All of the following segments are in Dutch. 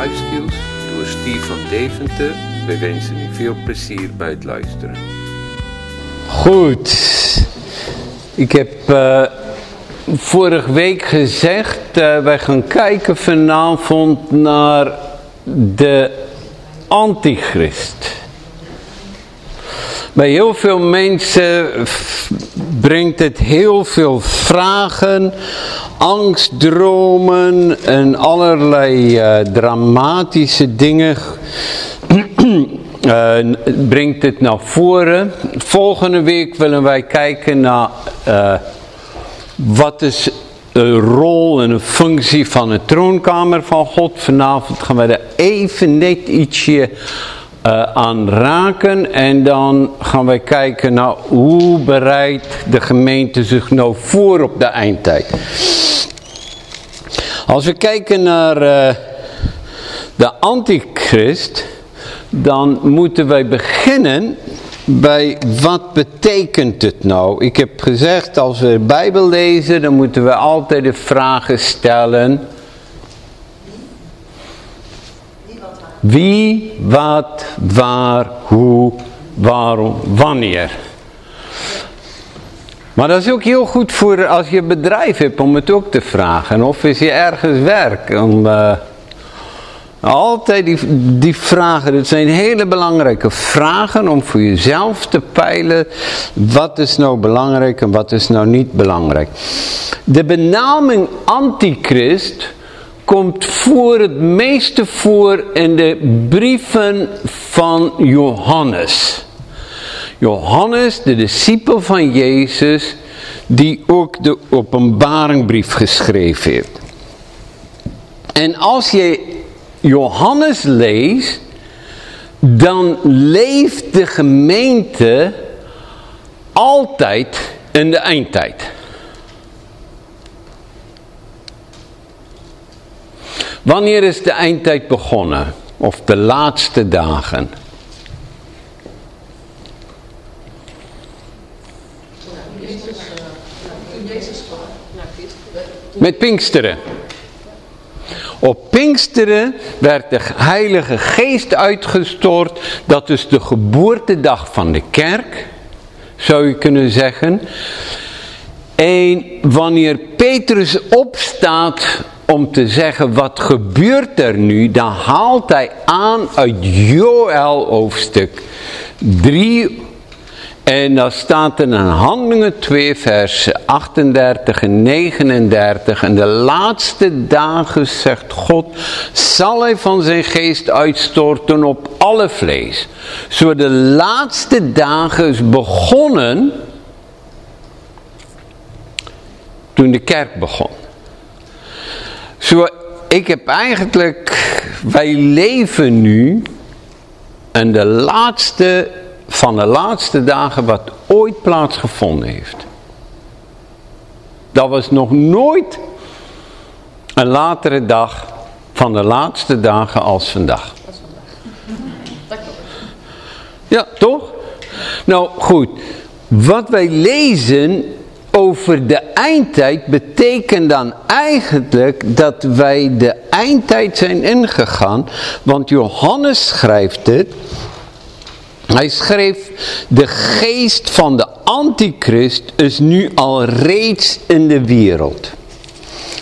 Lifeskills door Steve van Deventer. We wensen u veel plezier bij het luisteren. Goed. Ik heb uh, vorige week gezegd, uh, wij gaan kijken vanavond naar de antichrist. Bij heel veel mensen brengt het heel veel vragen, angstdromen en allerlei uh, dramatische dingen uh, brengt het naar voren. Volgende week willen wij kijken naar uh, wat is de rol en de functie van de troonkamer van God. Vanavond gaan we er even net ietsje uh, aan raken. En dan gaan wij kijken naar hoe bereidt de gemeente zich nou voor op de eindtijd. Als we kijken naar uh, de antichrist, dan moeten wij beginnen bij wat betekent het nou? Ik heb gezegd, als we de Bijbel lezen, dan moeten we altijd de vragen stellen... Wie, wat, waar, hoe, waarom, wanneer. Maar dat is ook heel goed voor als je een bedrijf hebt om het ook te vragen. Of is je ergens werk. Om, uh, altijd die, die vragen, dat zijn hele belangrijke vragen om voor jezelf te peilen. Wat is nou belangrijk en wat is nou niet belangrijk. De benaming antichrist komt voor het meeste voor in de brieven van Johannes. Johannes, de discipel van Jezus, die ook de openbaringbrief geschreven heeft. En als je Johannes leest, dan leeft de gemeente altijd in de eindtijd. Wanneer is de eindtijd begonnen? Of de laatste dagen? Met Pinksteren. Op Pinksteren werd de Heilige Geest uitgestort. Dat is de geboortedag van de kerk, zou je kunnen zeggen. En wanneer Petrus opstaat om te zeggen wat gebeurt er nu, dan haalt hij aan uit Joel hoofdstuk 3 en dan staat er in Handelingen 2 vers 38 en 39 en de laatste dagen zegt God zal hij van zijn geest uitstorten op alle vlees. Zo de laatste dagen is begonnen toen de kerk begon. Zo, ik heb eigenlijk, wij leven nu en de laatste van de laatste dagen wat ooit plaatsgevonden heeft. Dat was nog nooit een latere dag van de laatste dagen als vandaag. Ja, toch? Nou goed, wat wij lezen over de eindtijd betekent dan eigenlijk dat wij de eindtijd zijn ingegaan. Want Johannes schrijft het. Hij schreef, de geest van de antichrist is nu al reeds in de wereld.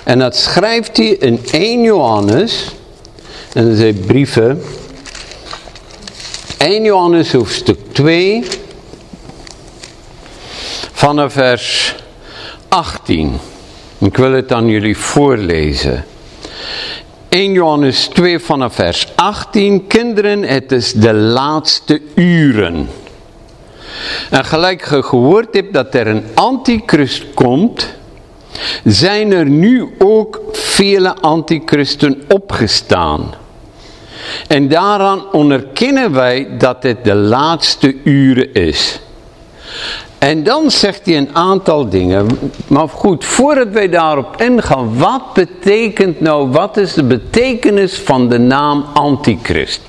En dat schrijft hij in 1 Johannes, en dat zijn brieven, 1 Johannes hoofdstuk 2, vanaf vers 18. Ik wil het aan jullie voorlezen. 1 Johannes 2 vanaf vers 18. Kinderen, het is de laatste uren. En gelijk je gehoord hebt dat er een antichrist komt, zijn er nu ook vele antichristen opgestaan. En daaraan onderkennen wij dat het de laatste uren is. En dan zegt hij een aantal dingen. Maar goed, voordat wij daarop ingaan, wat betekent nou, wat is de betekenis van de naam Antichrist?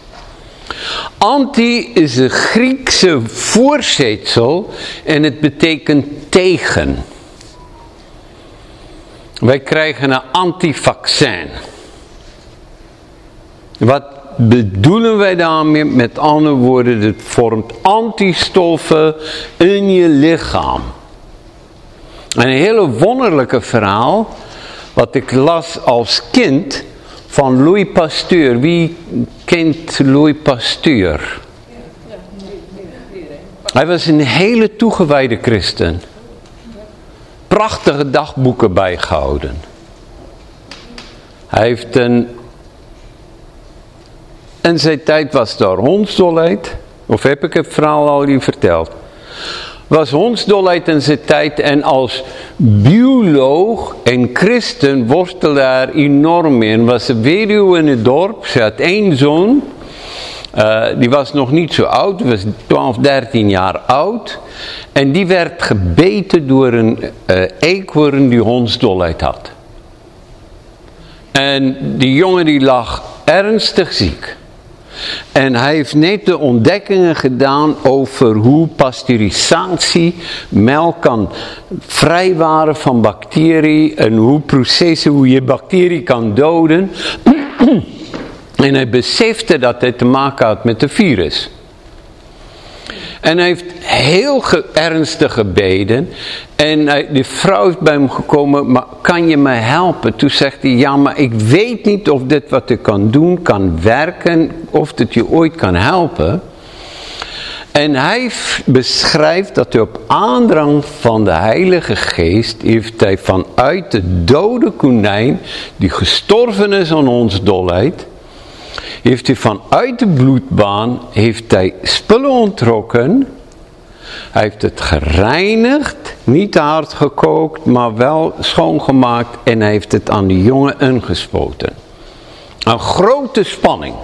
Anti is een Griekse voorzetsel en het betekent tegen. Wij krijgen een antivaccin. Wat bedoelen wij daarmee? Met andere woorden, het vormt antistoffen in je lichaam. Een hele wonderlijke verhaal, wat ik las als kind van Louis Pasteur. Wie kent Louis Pasteur? Hij was een hele toegewijde christen. Prachtige dagboeken bijgehouden. Hij heeft een... In zijn tijd was daar hondsdolheid. Of heb ik het verhaal al je verteld? Was hondsdolheid in zijn tijd en als bioloog en christen worstelde daar enorm. En was een weduwe in het dorp. Ze had één zoon. Uh, die was nog niet zo oud, was 12, 13 jaar oud. En die werd gebeten door een uh, eekhoorn die hondsdolheid had. En die jongen die lag ernstig ziek. En hij heeft net de ontdekkingen gedaan over hoe pasteurisatie melk kan vrijwaren van bacterie en hoe processen, hoe je bacterie kan doden. en hij besefte dat hij te maken had met de virus. En hij heeft heel ernstig gebeden. En de vrouw is bij hem gekomen, maar kan je me helpen? Toen zegt hij, ja, maar ik weet niet of dit wat ik kan doen, kan werken, of het je ooit kan helpen. En hij beschrijft dat hij op aandrang van de Heilige Geest, heeft hij vanuit de dode konijn, die gestorven is aan ons dolheid, heeft hij vanuit de bloedbaan, heeft hij spullen ontrokken. Hij heeft het gereinigd, niet hard gekookt, maar wel schoongemaakt en hij heeft het aan de jongen ingespoten. Een grote spanning.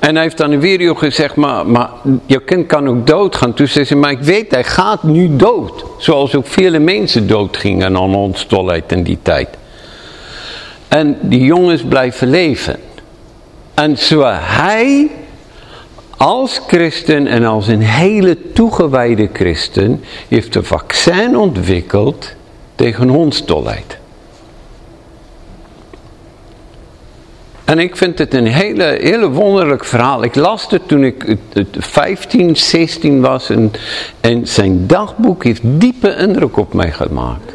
En hij heeft aan de video gezegd, maar, maar je kind kan ook doodgaan. Toen zei ze, maar ik weet, hij gaat nu dood. Zoals ook vele mensen doodgingen aan ons tolheid in die tijd. En die jongens blijven leven. En zo hij als christen en als een hele toegewijde christen heeft een vaccin ontwikkeld tegen hondsdolheid. En ik vind het een hele, hele wonderlijk verhaal. Ik las het toen ik 15, 16 was en, en zijn dagboek heeft diepe indruk op mij gemaakt.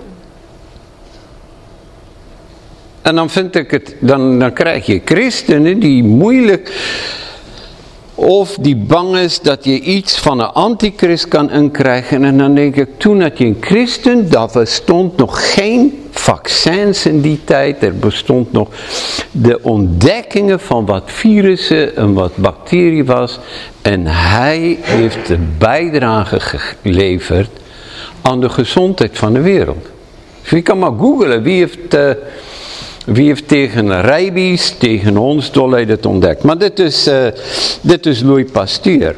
En dan vind ik het, dan, dan krijg je christenen die moeilijk, of die bang is dat je iets van een antichrist kan inkrijgen. En dan denk ik, toen had je een christen, dat bestond nog geen vaccins in die tijd. Er bestond nog de ontdekkingen van wat virussen en wat bacterie was. En hij heeft de bijdrage geleverd aan de gezondheid van de wereld. Dus je kan maar googlen, wie heeft... Uh, wie heeft tegen rabies, tegen hondsdolheid het ontdekt? Maar dit is, uh, dit is Louis Pasteur.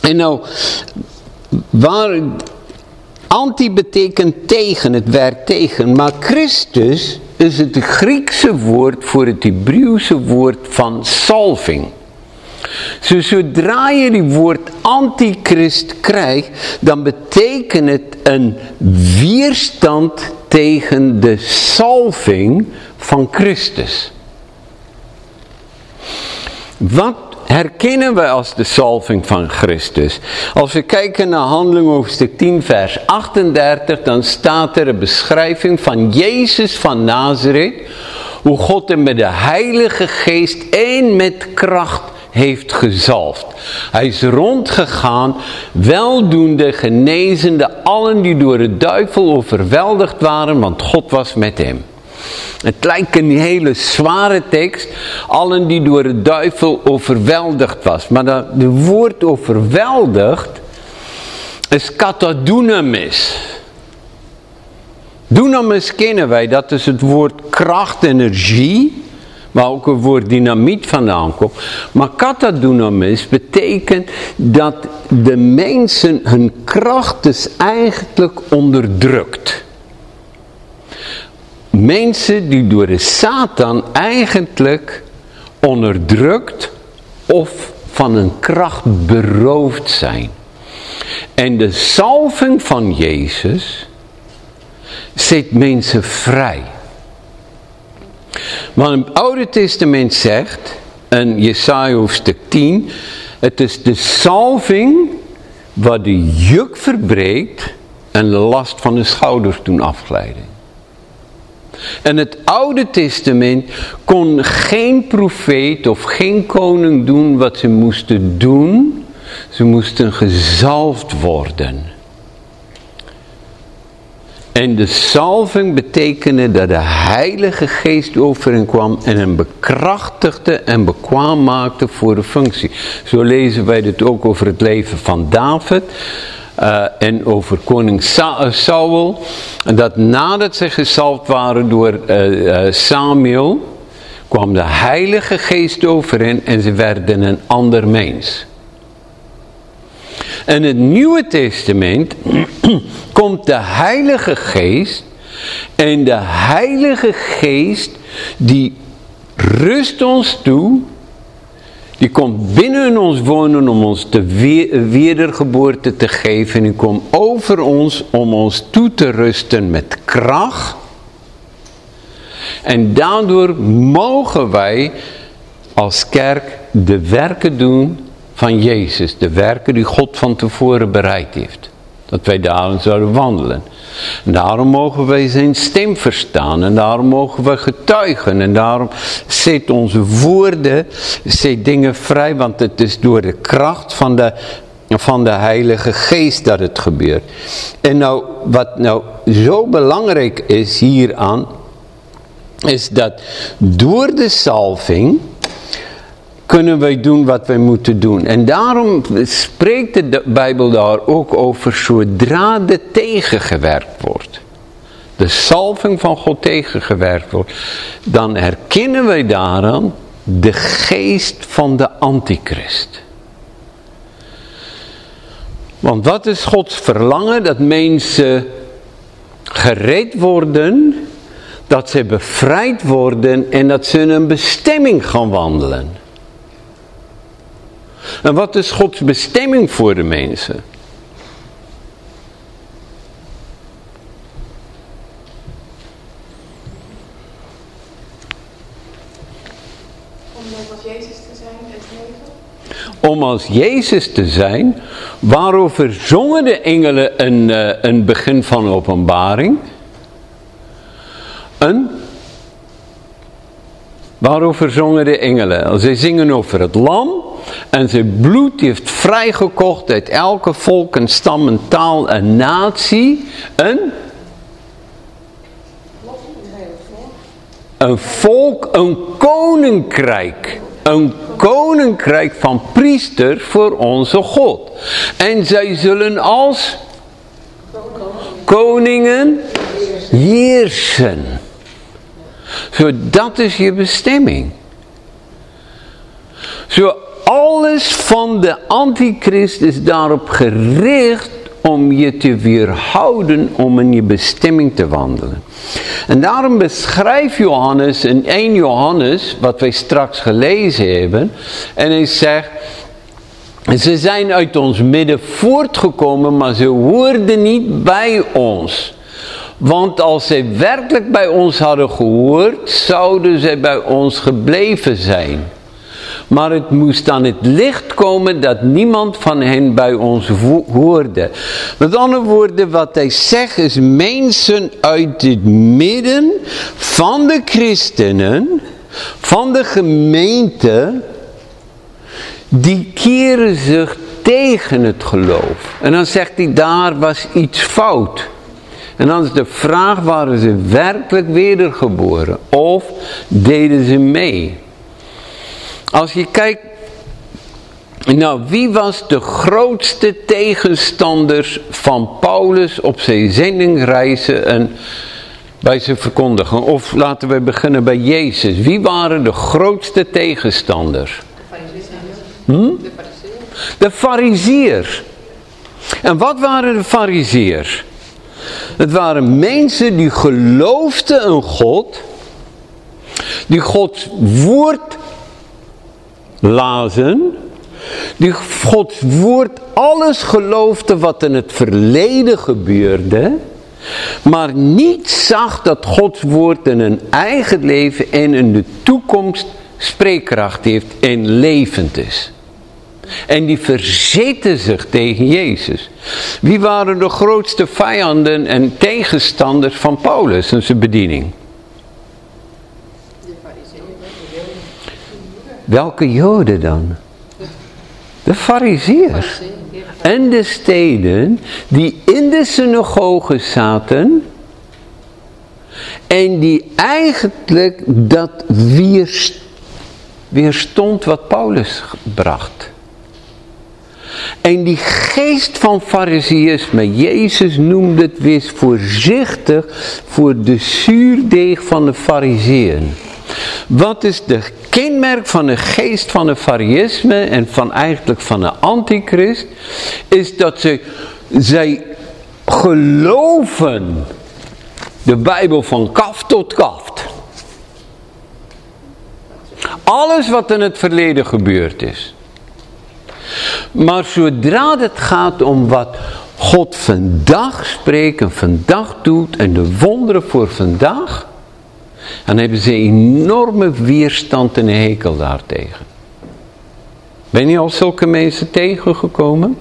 En nou, waar, anti betekent tegen, het werkt tegen. Maar Christus is het Griekse woord voor het Hebreeuwse woord van salving. So, zodra je die woord antichrist krijgt, dan betekent het een weerstand tegen de salving van Christus. Wat herkennen we als de salving van Christus? Als we kijken naar handeling hoofdstuk 10 vers 38, dan staat er een beschrijving van Jezus van Nazareth, hoe God hem met de heilige geest en met kracht heeft gezalfd. Hij is rondgegaan, weldoende, genezende, allen die door de duivel overweldigd waren, want God was met hem. Het lijkt een hele zware tekst, allen die door de duivel overweldigd was. Maar dat, de woord overweldigd is katadunamis. Dunamis kennen wij, dat is het woord kracht, energie waar ook een woord dynamiet vandaan komt. Maar katadunamis betekent dat de mensen hun kracht dus eigenlijk onderdrukt. Mensen die door de Satan eigenlijk onderdrukt of van hun kracht beroofd zijn. En de salving van Jezus zet mensen vrij. Want het Oude Testament zegt, in Jesaja hoofdstuk 10, het is de salving wat de juk verbreekt en de last van de schouders doen afglijden. En het Oude Testament kon geen profeet of geen koning doen wat ze moesten doen. Ze moesten gezalfd worden. En de salving betekende dat de heilige geest over hen kwam en hem bekrachtigde en bekwaam maakte voor de functie. Zo lezen wij dit ook over het leven van David. Uh, en over koning Sa uh, Saul. Dat nadat ze gezalfd waren door uh, Samuel, kwam de heilige geest over hen en ze werden een ander mens. In het Nieuwe Testament komt de Heilige Geest en de Heilige Geest die rust ons toe, die komt binnen ons wonen om ons de wedergeboorte te geven en die komt over ons om ons toe te rusten met kracht. En daardoor mogen wij als kerk de werken doen van Jezus. De werken die God van tevoren bereid heeft. Dat wij daarin zouden wandelen. En daarom mogen wij zijn stem verstaan. En daarom mogen we getuigen. En daarom zet onze woorden, zet dingen vrij. Want het is door de kracht van de, van de Heilige Geest dat het gebeurt. En nou, wat nou zo belangrijk is hieraan. Is dat door de salving kunnen wij doen wat wij moeten doen. En daarom spreekt de Bijbel daar ook over zodra de tegengewerkt wordt. De salving van God tegengewerkt wordt. Dan herkennen wij daaraan de geest van de antichrist. Want wat is Gods verlangen? Dat mensen gereed worden, dat ze bevrijd worden en dat ze een bestemming gaan wandelen. En wat is Gods bestemming voor de mensen? Om als Jezus te zijn? Om als Jezus te zijn, waarover zongen de engelen een, uh, een begin van openbaring? Een Waarover zongen de engelen? Ze zingen over het lam en zijn bloed heeft vrijgekocht uit elke volk, en stam, en taal en natie. Een? Een volk, een koninkrijk. Een koninkrijk van priesters voor onze God. En zij zullen als koningen heersen. Zo, dat is je bestemming. Zo, alles van de antichrist is daarop gericht om je te weerhouden om in je bestemming te wandelen. En daarom beschrijft Johannes in 1 Johannes, wat wij straks gelezen hebben, en hij zegt, ze zijn uit ons midden voortgekomen, maar ze hoorden niet bij ons. Want als zij werkelijk bij ons hadden gehoord, zouden zij bij ons gebleven zijn. Maar het moest aan het licht komen dat niemand van hen bij ons hoorde. Met andere woorden, wat hij zegt is mensen uit het midden van de christenen, van de gemeente, die keren zich tegen het geloof. En dan zegt hij, daar was iets fout. En dan is de vraag, waren ze werkelijk wedergeboren? Of deden ze mee? Als je kijkt, nou wie was de grootste tegenstanders van Paulus op zijn zendingreizen en bij zijn verkondigen? Of laten we beginnen bij Jezus. Wie waren de grootste tegenstanders? Hm? De fariziers. En wat waren de fariziers? Het waren mensen die geloofden in God. Die Gods woord lazen. Die Gods woord alles geloofden wat in het verleden gebeurde. maar niet zag dat Gods woord in hun eigen leven en in de toekomst spreekkracht heeft en levend is. En die verzeten zich tegen Jezus. Wie waren de grootste vijanden en tegenstanders van Paulus en zijn bediening? Welke joden dan? De fariseërs. En de steden die in de synagoge zaten. En die eigenlijk dat weerstond wat Paulus bracht. En die geest van fariseïsme, Jezus noemde het wees voorzichtig voor de zuurdeeg van de fariseeën. Wat is de kenmerk van de geest van de fariseïsme en van eigenlijk van de antichrist? Is dat ze, zij geloven de Bijbel van kaf tot kaft. Alles wat in het verleden gebeurd is. Maar zodra het gaat om wat God vandaag spreekt en vandaag doet en de wonderen voor vandaag, dan hebben ze enorme weerstand en hekel daartegen. Ben je al zulke mensen tegengekomen?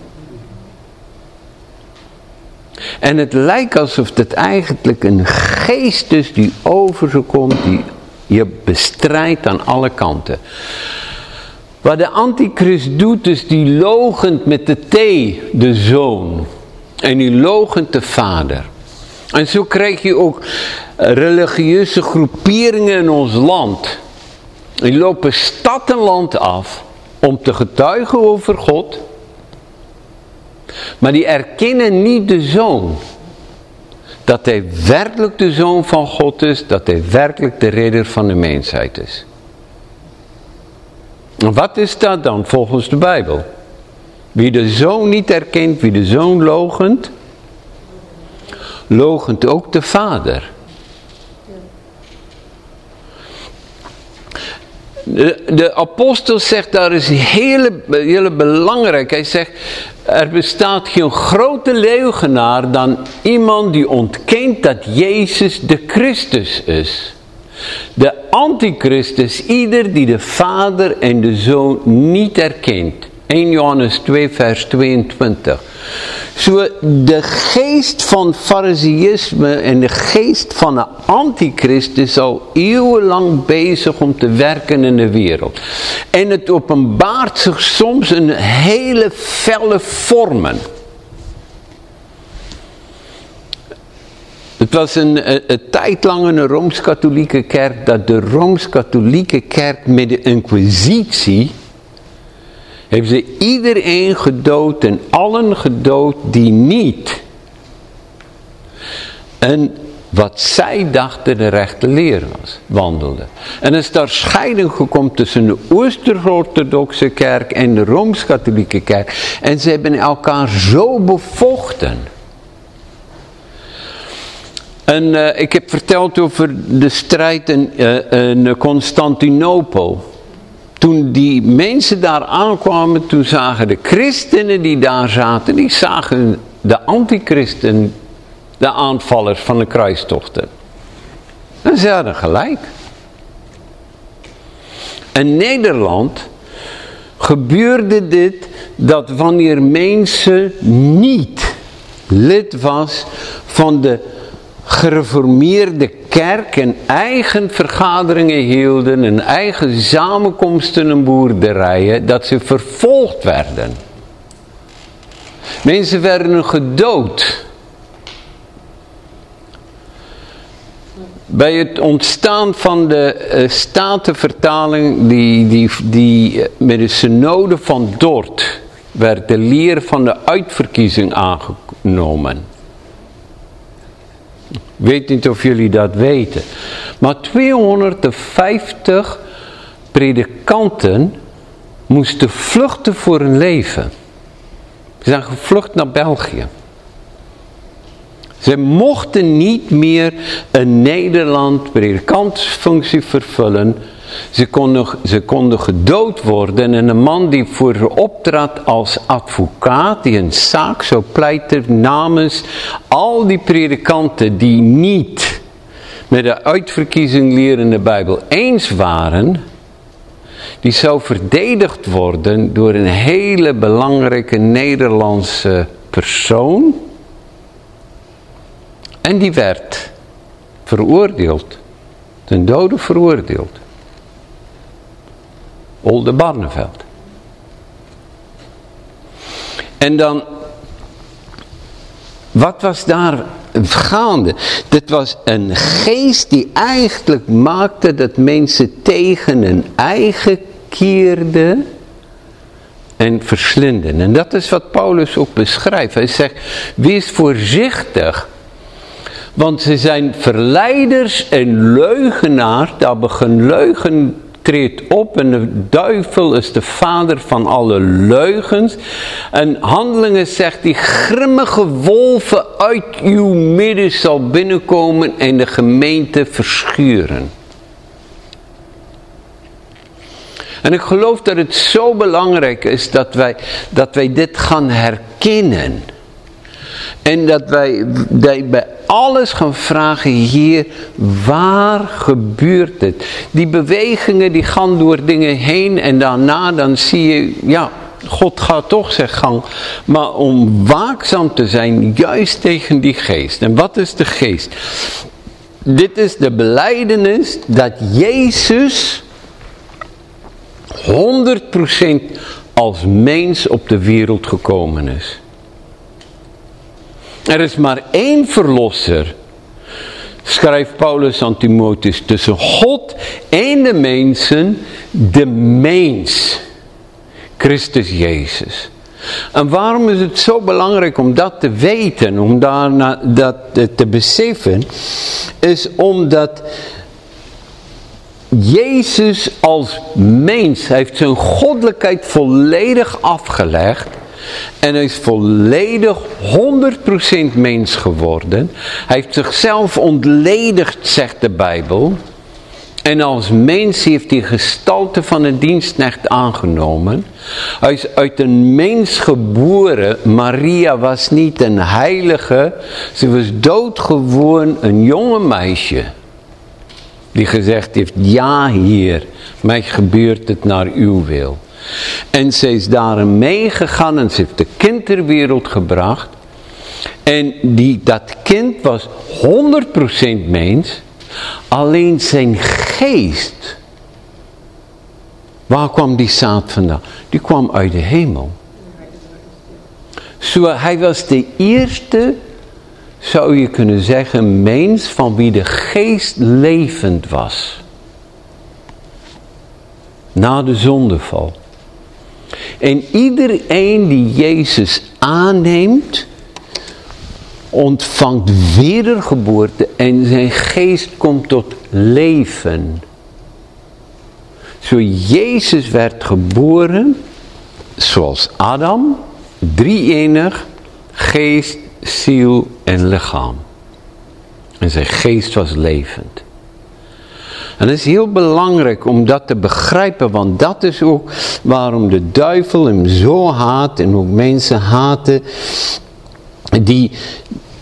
En het lijkt alsof het eigenlijk een geest is die over ze komt, die je bestrijdt aan alle kanten. Wat de antichrist doet is die logent met de T, de zoon. En die logent de vader. En zo krijg je ook religieuze groeperingen in ons land. Die lopen stad en land af om te getuigen over God. Maar die erkennen niet de zoon. Dat hij werkelijk de zoon van God is. Dat hij werkelijk de redder van de mensheid is. Wat is dat dan volgens de Bijbel? Wie de zoon niet erkent, wie de zoon logent, logent ook de vader. De, apostel zegt daar is hele, hele belangrijk. Hij zegt, er bestaat geen grote leugenaar dan iemand die ontkent dat Jezus de Christus is. De antichrist is ieder die de vader en de zoon niet erkent. 1 Johannes 2 vers 22. Zo de geest van fariseïsme en de geest van de antichrist is al eeuwenlang bezig om te werken in de wereld. En het openbaart zich soms in hele felle vormen. Het was een, een, een tijd lang een Rooms-Katholieke kerk dat de Rooms-Katholieke kerk met de inquisitie heeft ze iedereen gedood en allen gedood die niet en wat zij dachten de rechte leer was, wandelden. En is daar scheiding gekomen tussen de Ooster-Orthodoxe kerk en de Rooms-Katholieke kerk. En ze hebben elkaar zo bevochten. En uh, ik heb verteld over de strijd in, uh, in Constantinopel. Toen die mensen daar aankwamen, toen zagen de christenen die daar zaten, die zagen de antichristen, de aanvallers van de kruistochten. En ze hadden gelijk. In Nederland gebeurde dit dat wanneer mensen niet lid was van de gereformeerde kerk en eigen vergaderingen hielden en eigen samenkomsten en boerderijen, dat ze vervolgd werden. Mensen werden gedood. Bij het ontstaan van de uh, statenvertaling die, die, die uh, met de synode van Dort werd de leer van de uitverkiezing aangenomen weet niet of jullie dat weten. Maar 250 predikanten moesten vluchten voor hun leven. Ze zijn gevlucht naar België. Ze mochten niet meer een Nederland predikantsfunctie vervullen. Ze konden, ze konden gedood worden en een man die voor optrad als advocaat, die een zaak zou pleiten namens al die predikanten die niet met de uitverkiezing lerende Bijbel eens waren, die zou verdedigd worden door een hele belangrijke Nederlandse persoon. En die werd veroordeeld, ten dode veroordeeld. Olde Barneveld. En dan, wat was daar gaande? Dit was een geest die eigenlijk maakte dat mensen tegen hun eigen keerden en verslinden. En dat is wat Paulus ook beschrijft. Hij zegt, wees voorzichtig. Want ze zijn verleiders en leugenaars. Daar begint leugen treedt op en de duivel is de vader van alle leugens. En handelingen zegt die grimmige wolven uit uw midden zal binnenkomen en de gemeente verschuren. En ik geloof dat het zo belangrijk is dat wij, dat wij dit gaan herkennen. En dat wij, dat bij alles gaan vragen, hier, waar gebeurt het? Die bewegingen die gaan door dingen heen en daarna dan zie je, ja, God gaat toch zijn gang. Maar om waakzaam te zijn, juist tegen die geest. En wat is de geest? Dit is de beleidenis dat Jezus 100% als mens op de wereld gekomen is. Er is maar één verlosser, schrijft Paulus aan Timotheus, tussen God en de mensen, de mens, Christus Jezus. En waarom is het zo belangrijk om dat te weten, om daar dat te beseffen, is omdat Jezus als mens heeft zijn goddelijkheid volledig afgelegd en hij is volledig 100% mens geworden. Hij heeft zichzelf ontledigd, zegt de Bijbel. En als mens heeft hij gestalte van een dienstknecht aangenomen. Hij is uit een mens geboren. Maria was niet een heilige. Ze was doodgewoon een jonge meisje. Die gezegd heeft, ja Heer, mij gebeurt het naar uw wil. En ze is daarin meegegaan en ze heeft de kind ter wereld gebracht. En die, dat kind was 100% mens. Alleen zijn geest. Waar kwam die zaad vandaan? Die kwam uit de hemel. Zo, hij was de eerste, zou je kunnen zeggen, mens van wie de geest levend was. Na de zondeval. En iedereen die Jezus aanneemt, ontvangt wedergeboorte en zijn geest komt tot leven. Zo Jezus werd geboren, zoals Adam, drie-enig, geest, ziel en lichaam. En zijn geest was levend. En het is heel belangrijk om dat te begrijpen, want dat is ook waarom de duivel hem zo haat en ook mensen haten die,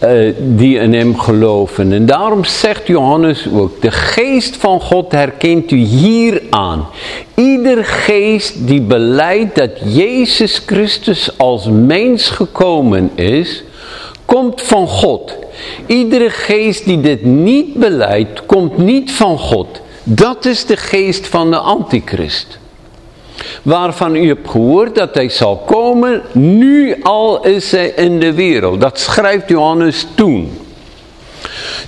uh, die in hem geloven. En daarom zegt Johannes ook, de geest van God herkent u hier aan. Ieder geest die beleidt dat Jezus Christus als mens gekomen is, komt van God. Iedere geest die dit niet beleidt, komt niet van God. Dat is de geest van de antichrist. Waarvan u hebt gehoord dat hij zal komen, nu al is hij in de wereld. Dat schrijft Johannes toen.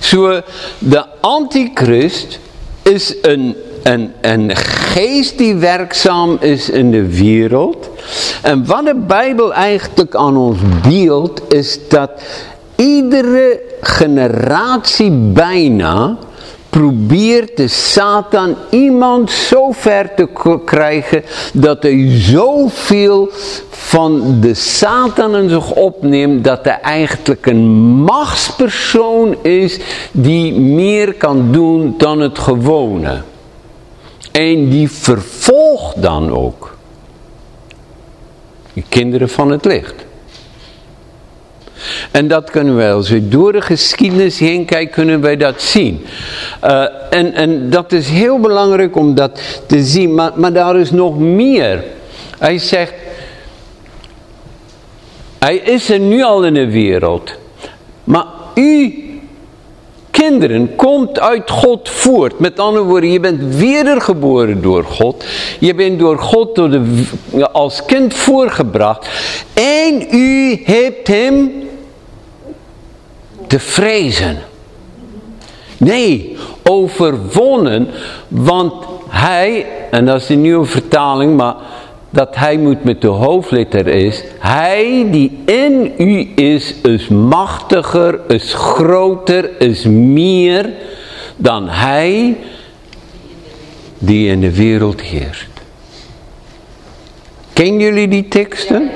Zo, de antichrist is een, een, een geest die werkzaam is in de wereld. En wat de Bijbel eigenlijk aan ons beeldt, is dat iedere generatie bijna probeert de Satan iemand zo ver te krijgen dat hij zoveel van de Satan in zich opneemt dat hij eigenlijk een machtspersoon is die meer kan doen dan het gewone. En die vervolgt dan ook. De kinderen van het licht. En dat kunnen wij, als we door de geschiedenis heen kijken, kunnen wij dat zien. Uh, en, en dat is heel belangrijk om dat te zien, maar, maar daar is nog meer. Hij zegt, hij is er nu al in de wereld. Maar u, kinderen, komt uit God voort. Met andere woorden, je bent wedergeboren door God. Je bent door God door de, als kind voorgebracht. En u hebt hem te vrezen. Nee, overwonnen, want hij, en dat is de nieuwe vertaling, maar dat hij moet met de hoofdletter is. Hij die in u is, is machtiger, is groter, is meer dan hij die in de wereld heerst. Ken jullie die teksten?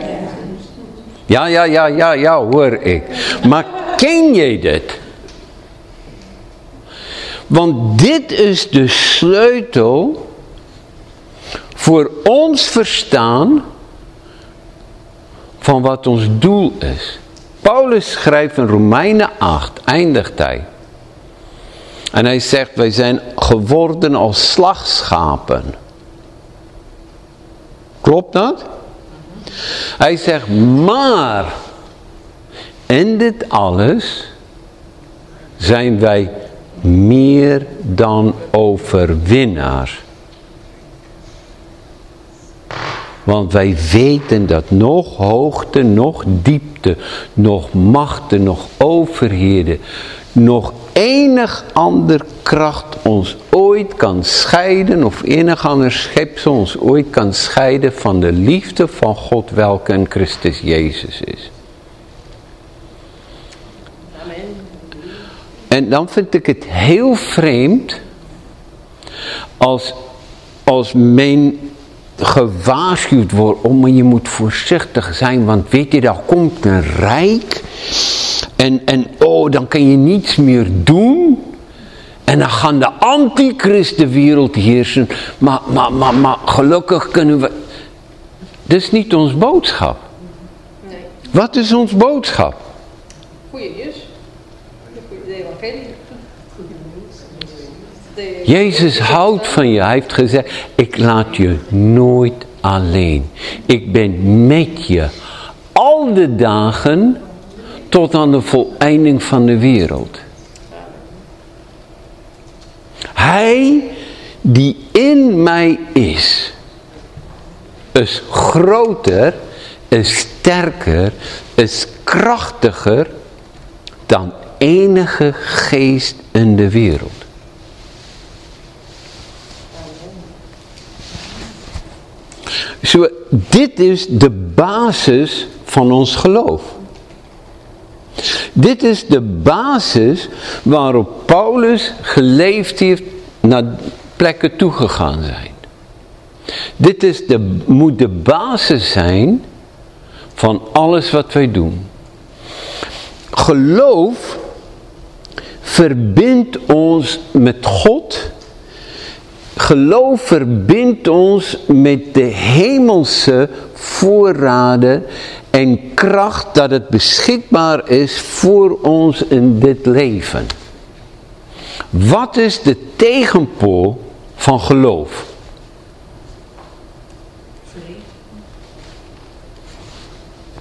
Ja, ja, ja, ja, ja, hoor ik. Maar ken jij dit? Want dit is de sleutel voor ons verstaan van wat ons doel is. Paulus schrijft in Romeinen 8, eindigt hij. En hij zegt, wij zijn geworden als slagschapen. Klopt dat? Hij zegt, maar in dit alles zijn wij meer dan overwinnaars Want wij weten dat nog hoogte, nog diepte, nog machten, nog overheden, nog enig ander kracht ons ooit kan scheiden, of enig ander schepsel ons ooit kan scheiden van de liefde van God, welke in Christus Jezus is. En dan vind ik het heel vreemd als, als mijn gewaarschuwd wordt om, je moet voorzichtig zijn, want weet je, daar komt een rijk en, en oh, dan kan je niets meer doen. En dan gaan de antichrist de wereld heersen. Maar, maar, maar, maar gelukkig kunnen we... Dat is niet ons boodschap. Nee. Wat is ons boodschap? Goeie nieuws. Jezus houdt van je. Hij heeft gezegd, ik laat je nooit alleen. Ik ben met je. Al de dagen tot aan de voleinding van de wereld. Hij die in mij is, is groter, is sterker, is krachtiger dan enige geest in de wereld. Zo, dit is de basis van ons geloof. Dit is de basis waarop Paulus geleefd heeft naar plekken toegegaan zijn. Dit is de, moet de basis zijn van alles wat wij doen. Geloof verbindt ons met God Geloof verbindt ons met de hemelse voorraden en kracht dat het beschikbaar is voor ons in dit leven. Wat is de tegenpool van geloof?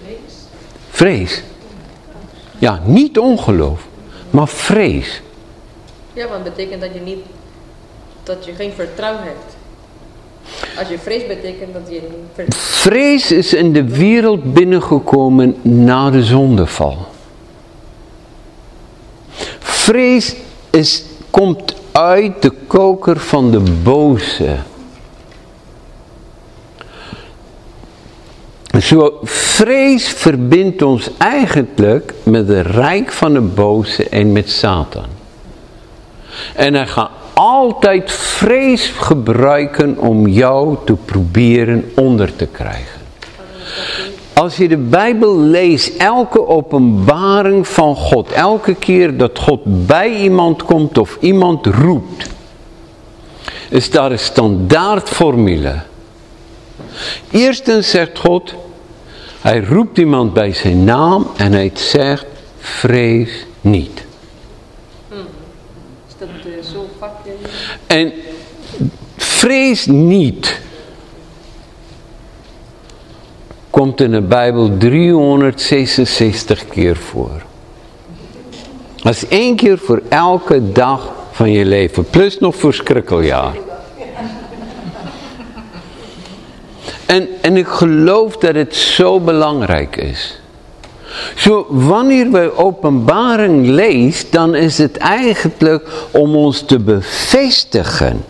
Vrees. Vrees. Ja, niet ongeloof, maar vrees. Ja, want het betekent dat je niet dat je geen vertrouwen hebt. Als je vrees betekent dat je niet Vrees is in de wereld binnengekomen na de zondeval. Vrees is, komt uit de koker van de boze. Zo, vrees verbindt ons eigenlijk met het rijk van de boze en met Satan. En hij gaat altijd vrees gebruiken om jou te proberen onder te krijgen. Als je de Bijbel leest, elke openbaring van God, elke keer dat God bij iemand komt of iemand roept, is daar een standaardformule. Eerstens zegt God, hij roept iemand bij zijn naam en hij zegt, vrees niet. Is dat uh, zo vakje? En vrees niet komt in de Bijbel 366 keer voor. Dat is één keer voor elke dag van je leven. Plus nog voor schrikkeljaar. En, en ik geloof dat het zo belangrijk is. Zo, wanneer wij openbaring lezen, dan is het eigenlijk om ons te bevestigen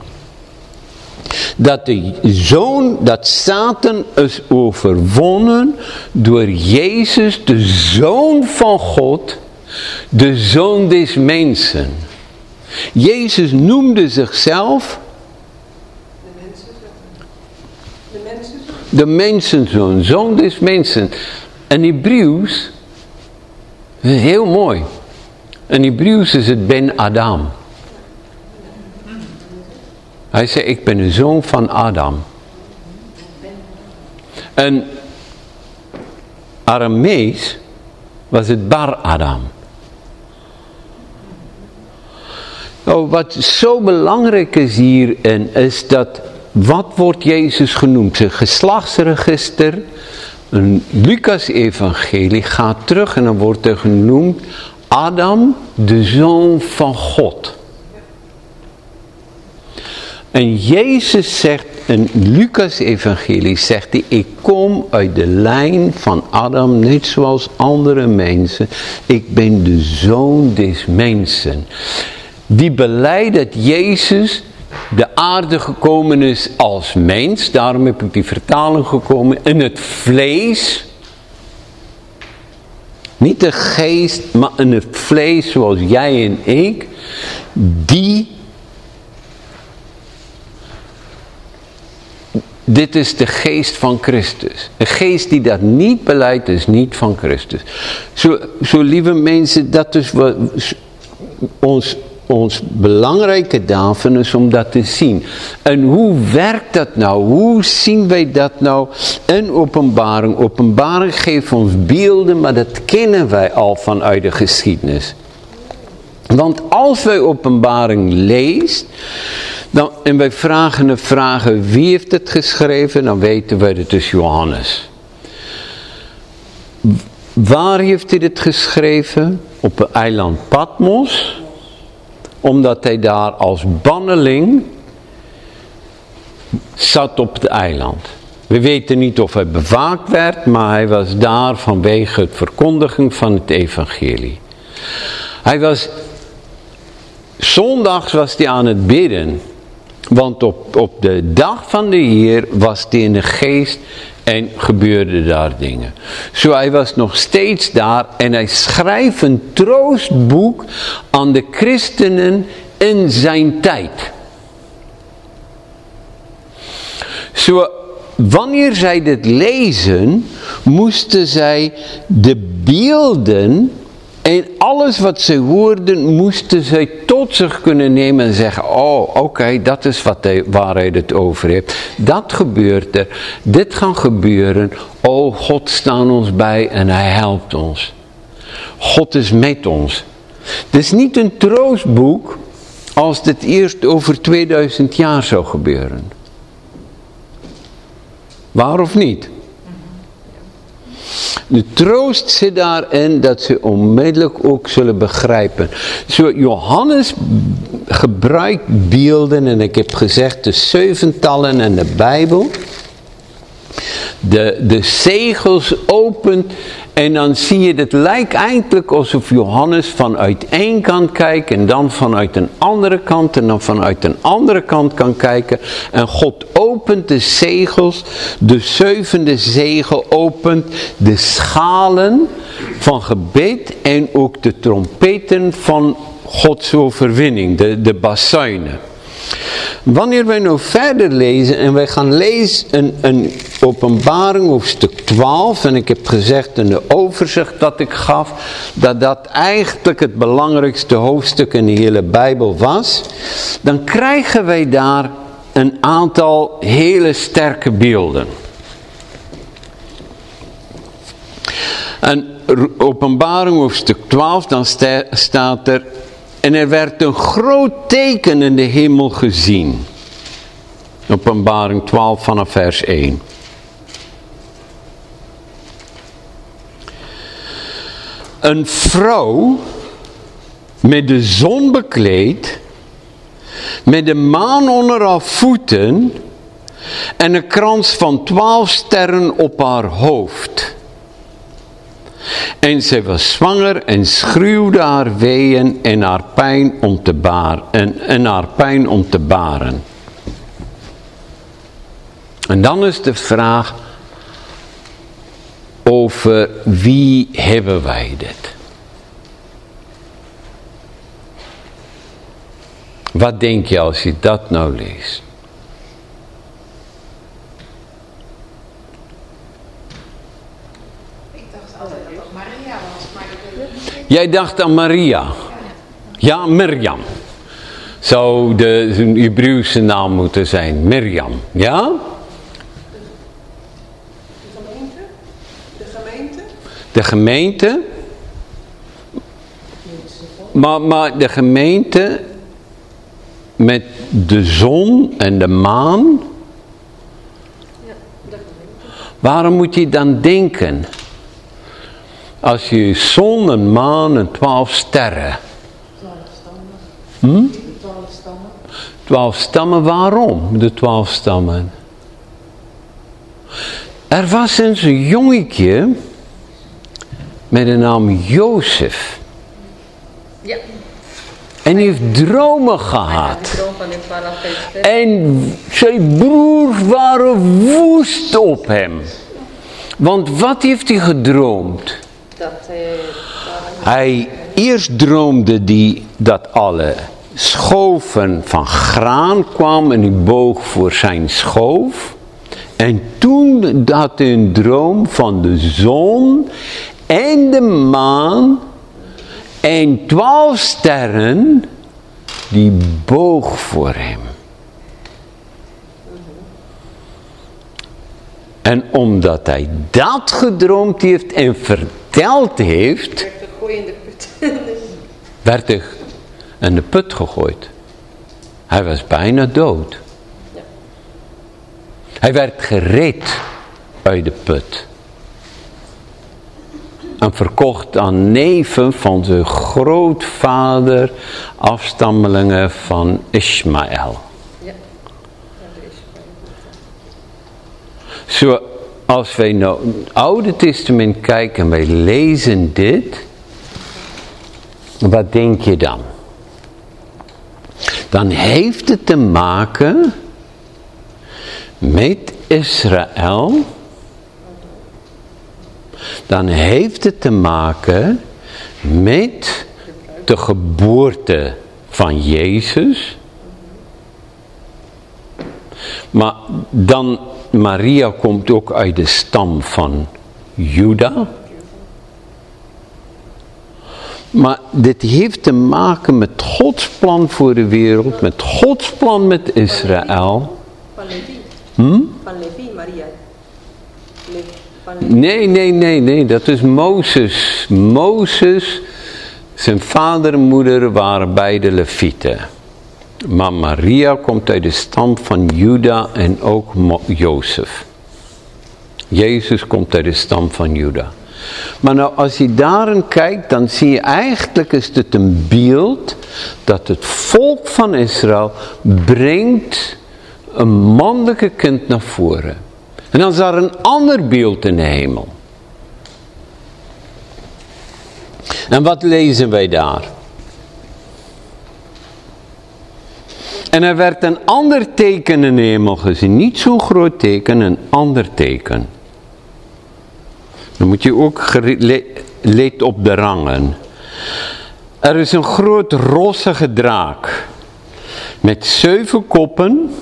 dat de zoon, dat Satan is overwonnen door Jezus, de zoon van God, de zoon des mensen. Jezus noemde zichzelf de mensenzoon, zoon des mensen. En Hebreeuws, heel mooi. In Hebreeuws is het Ben Adam. Hij zei, ik ben een zoon van Adam. En Aramees was het Bar Adam. Oh, wat zo belangrijk is hierin, is dat, wat wordt Jezus genoemd? Zijn geslachtsregister, een Lucas-evangelie gaat terug en dan wordt er genoemd Adam, de zoon van God. En Jezus zegt, in Lucas evangelie zegt hij, ik kom uit de lijn van Adam, net zoals andere mensen. Ik ben de zoon des mensen. Die beleidt dat Jezus de aarde gekomen is als mens. Daarom heb ik die vertaling gekomen. In het vlees. Niet de geest, maar in het vlees zoals jij en ik. Die Dit is de geest van Christus. Een geest die dat niet beleidt is niet van Christus. Zo, zo lieve mensen, dat is wat ons, ons belangrijke daarvan is om dat te zien. En hoe werkt dat nou? Hoe zien wij dat nou in openbaring? Openbaring geeft ons beelden, maar dat kennen wij al vanuit de geschiedenis. Want als wij openbaring leest, dan, en wij vragen de vragen wie heeft het geschreven, dan weten wij dat is Johannes. Waar heeft hij het geschreven? Op het eiland Patmos. Omdat hij daar als banneling zat op het eiland. We weten niet of hij bewaakt werd, maar hij was daar vanwege het verkondigen van het evangelie. Hij was, zondags was hij aan het bidden. Want op, op de dag van de Heer was hij in de geest en gebeurde daar dingen. Zo hij was nog steeds daar en hij schrijft een troostboek aan de christenen in zijn tijd. Zo, wanneer zij dit lezen, moesten zij de beelden en alles wat ze hoorden, moesten zij zich kunnen nemen en zeggen, oh oké, dat is wat hij, waar hij het over heeft. Dat gebeurt er, dit gaat gebeuren, oh God staat ons bij en hij helpt ons. God is met ons. Het is niet een troostboek als dit eerst over 2000 jaar zou gebeuren. Waar of niet? De troost zit daarin dat ze onmiddellijk ook zullen begrijpen. Zo Johannes gebruikt beelden en ik heb gezegd de zeventallen en de Bijbel. De, de zegels opent en dan zie je, het lijkt eigenlijk alsof Johannes vanuit één kant kijkt en dan vanuit een andere kant en dan vanuit een andere kant kan kijken. En God opent de zegels, de zevende zegel opent de schalen van gebed en ook de trompeten van Gods overwinning, de, de bassuinen. Wanneer wij nou verder lezen en wij gaan lezen een, een openbaring hoofdstuk 12 en ik heb gezegd in de overzicht dat ik gaf dat dat eigenlijk het belangrijkste hoofdstuk in de hele Bijbel was dan krijgen wij daar een aantal hele sterke beelden. En openbaring hoofdstuk 12, dan staat er, en er werd een groot teken in de hemel gezien. Openbaring 12 vanaf vers 1. Een vrouw met de zon bekleed, met de maan onder haar voeten en een krans van twaalf sterren op haar hoofd. En zij was zwanger en schreeuwde haar weeën en haar pijn om te baren. En, en haar pijn om te baren. En dan is de vraag over wie hebben wij dit? Wat denk je als je dat nou leest? Ik dacht altijd dat het Maria was, maar ik weet Jij dacht aan Maria. Ja, Mirjam. Zou de Hebreeuwse naam moeten zijn. Mirjam. Ja? De gemeente? De gemeente? De gemeente. Maar, maar de gemeente met de zon en de maan. Waarom moet je dan denken? Als je zon en maan en twaalf sterren. Hm? Twaalf stammen. Twaalf stammen, waarom de twaalf stammen? Er was eens een jongetje met de naam Jozef. Ja, En die heeft dromen gehad. En zijn broers waren woest op hem. Want wat heeft hij gedroomd? Dat eh, Hij, eerst droomde hij dat alle schoven van graan kwamen en hij boog voor zijn schoof. En toen had hij een droom van de zon en de maan en twaalf sterren die boog voor hem. En omdat hij dat gedroomd heeft en verteld heeft, werd de gooi in de put. werd hij in de put gegooid. Hij was bijna dood. Ja. Hij werd gered uit de put. En verkocht aan neven van zijn grootvader, afstammelingen van Ismaël. ja. Zo, als wij nou het Oude Testament kijken en wij lezen dit, wat denk je dan? Dan heeft het te maken met Israël. Dan heeft het te maken met de geboorte van Jezus. Maar dan, Maria komt ook uit de stam van Juda. Maar dit heeft te maken met Gods plan voor de wereld, met Gods plan met Israël. Van Levi. Hm? Nee, nee, nee, nee, dat is Mozes. Mozes, zijn vader en moeder waren beide levieten. Maar Maria komt uit de stam van Juda en ook Jozef. Jezus komt uit de stam van Juda. Maar nou, als je daarin kijkt, dan zie je eigenlijk is het een beeld dat het volk van Israël brengt een mannelijke kind naar voren. En dan is daar een ander beeld in de hemel. En wat lezen wij daar? En er werd een ander teken in de hemel gezien. Niet zo'n groot teken, een ander teken. Dan moet je ook gere- le- let op de rangen. Er is een groot rossige draak. Met zeven koppen.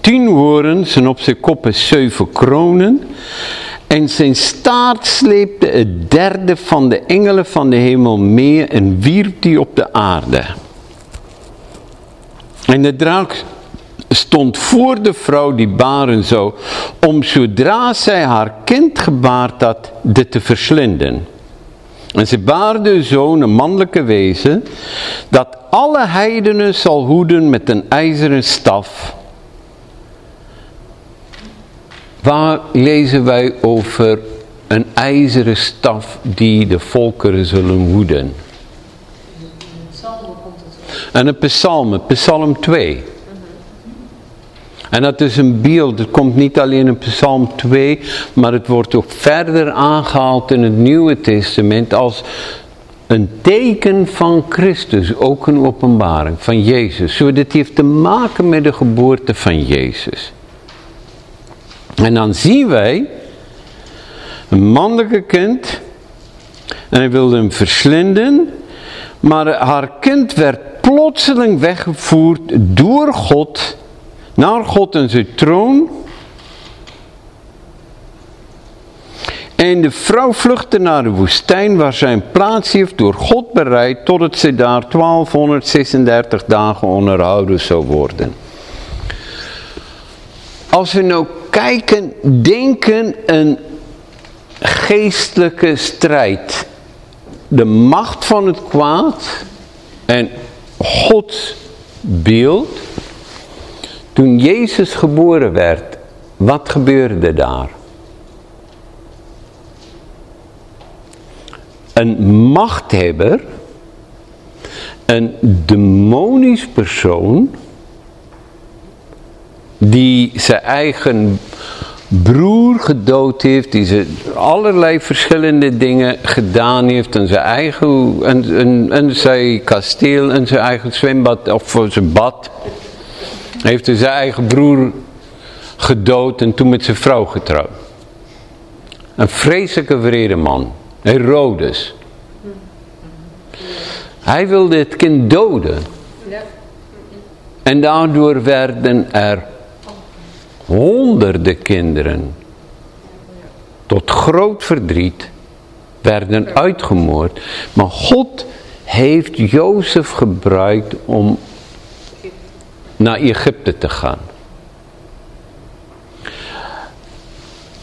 Tien horens en op zijn koppen zeven kronen. En zijn staart sleepte het derde van de engelen van de hemel mee en wierp die op de aarde. En de draak stond voor de vrouw die baren zou, om zodra zij haar kind gebaard had, dit te verslinden. En ze baarde zoon, een mannelijke wezen, dat alle heidenen zal hoeden met een ijzeren staf. Waar lezen wij over een ijzeren staf die de volkeren zullen hoeden? En een psalm, psalm 2. En dat is een beeld, het komt niet alleen in psalm 2, maar het wordt ook verder aangehaald in het Nieuwe Testament als een teken van Christus, ook een openbaring van Jezus. Zo dit heeft te maken met de geboorte van Jezus. En dan zien wij een mannelijke kind en hij wilde hem verslinden, maar haar kind werd plotseling weggevoerd door God naar God en zijn troon. En de vrouw vluchtte naar de woestijn waar zij een plaats heeft door God bereid totdat ze daar 1236 dagen onderhouden zou worden. Als we nou kijken, denken een geestelijke strijd. De macht van het kwaad en Gods beeld. Toen Jezus geboren werd, wat gebeurde daar? Een machthebber, een demonisch persoon, die zijn eigen broer gedood heeft, die ze allerlei verschillende dingen gedaan heeft en zijn eigen, en, en, en zijn kasteel en zijn eigen zwembad, of zijn bad, heeft hij zijn eigen broer gedood en toen met zijn vrouw getrouwd. Een vreselijke vrede man, Herodes. Hij wilde het kind doden. En daardoor werden er honderden kinderen tot groot verdriet werden uitgemoord. Maar God heeft Jozef gebruikt om naar Egypte te gaan.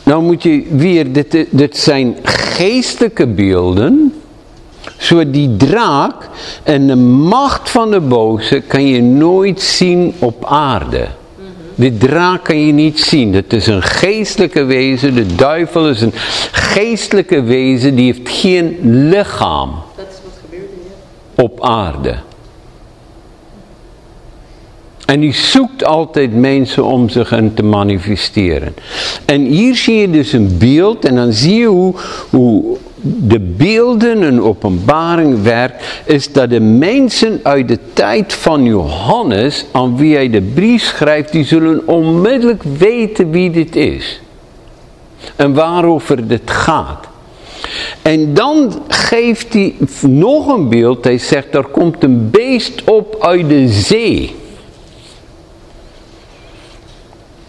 Nou moet je weer, dit, zijn geestelijke beelden. Zo die draak en de macht van de boze kan je nooit zien op aarde. Die draak kan je niet zien. Het is een geestelijke wezen. De duivel is een geestelijke wezen. Die heeft geen lichaam. Dat is wat gebeurde. Op aarde. En die zoekt altijd mensen om zich in te manifesteren. En hier zie je dus een beeld en dan zie je hoe, hoe de beelden een openbaring werkt, is dat de mensen uit de tijd van Johannes, aan wie hij de brief schrijft, die zullen onmiddellijk weten wie dit is. En waarover dit gaat. En dan geeft hij nog een beeld, hij zegt, er komt een beest op uit de zee.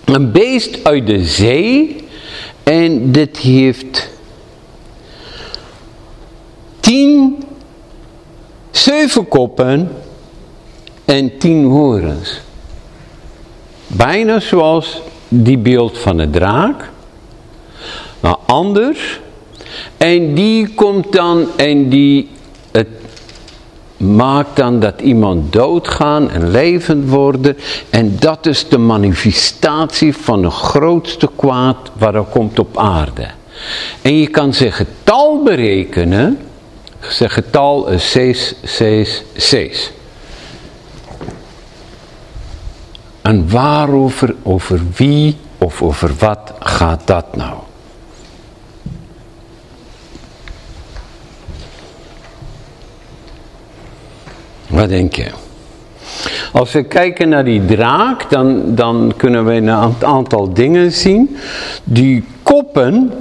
Een beest uit de zee. En dit heeft tien zeven koppen en tien horens. Bijna zoals die beeld van de draak. Maar anders. En die komt dan en die het maakt dan dat iemand doodgaan en levend worden. En dat is de manifestatie van de grootste kwaad waar er komt op aarde. En je kan zijn getal berekenen. Zijn getal is 666. En waarover, over wie of over wat gaat dat nou? Wat denk je? Als we kijken naar die draak, dan, dan kunnen we een aantal dingen zien. Die koppen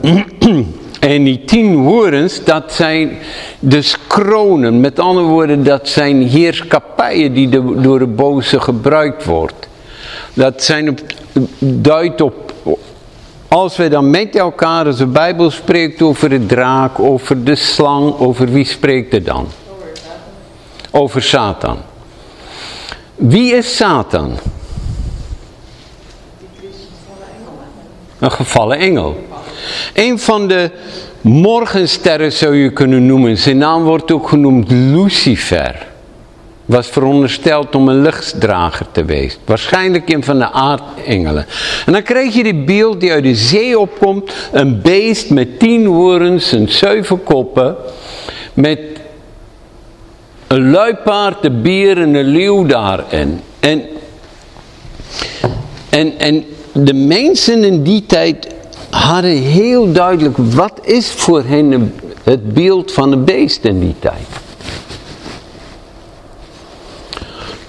en die tien horens, dat zijn dus kronen. Met andere woorden, dat zijn heerschappijen die door de boze gebruikt wordt. Dat zijn op, duidt op, als we dan met elkaar, als de Bijbel spreekt over de draak, over de slang, over wie spreekt het dan? over Satan. Wie is Satan? Een gevallen engel. Een van de morgensterren zou je kunnen noemen. Zijn naam wordt ook genoemd Lucifer. Was verondersteld om een lichtdrager te wezen. Waarschijnlijk een van de aardengelen. En dan krijg je die beeld die uit de zee opkomt. Een beest met tien horens en zeven koppen. Met een luipaard, een bier en een leeuw daarin. En, en, en de mensen in die tijd hadden heel duidelijk wat is voor hen het beeld van een beest in die tijd.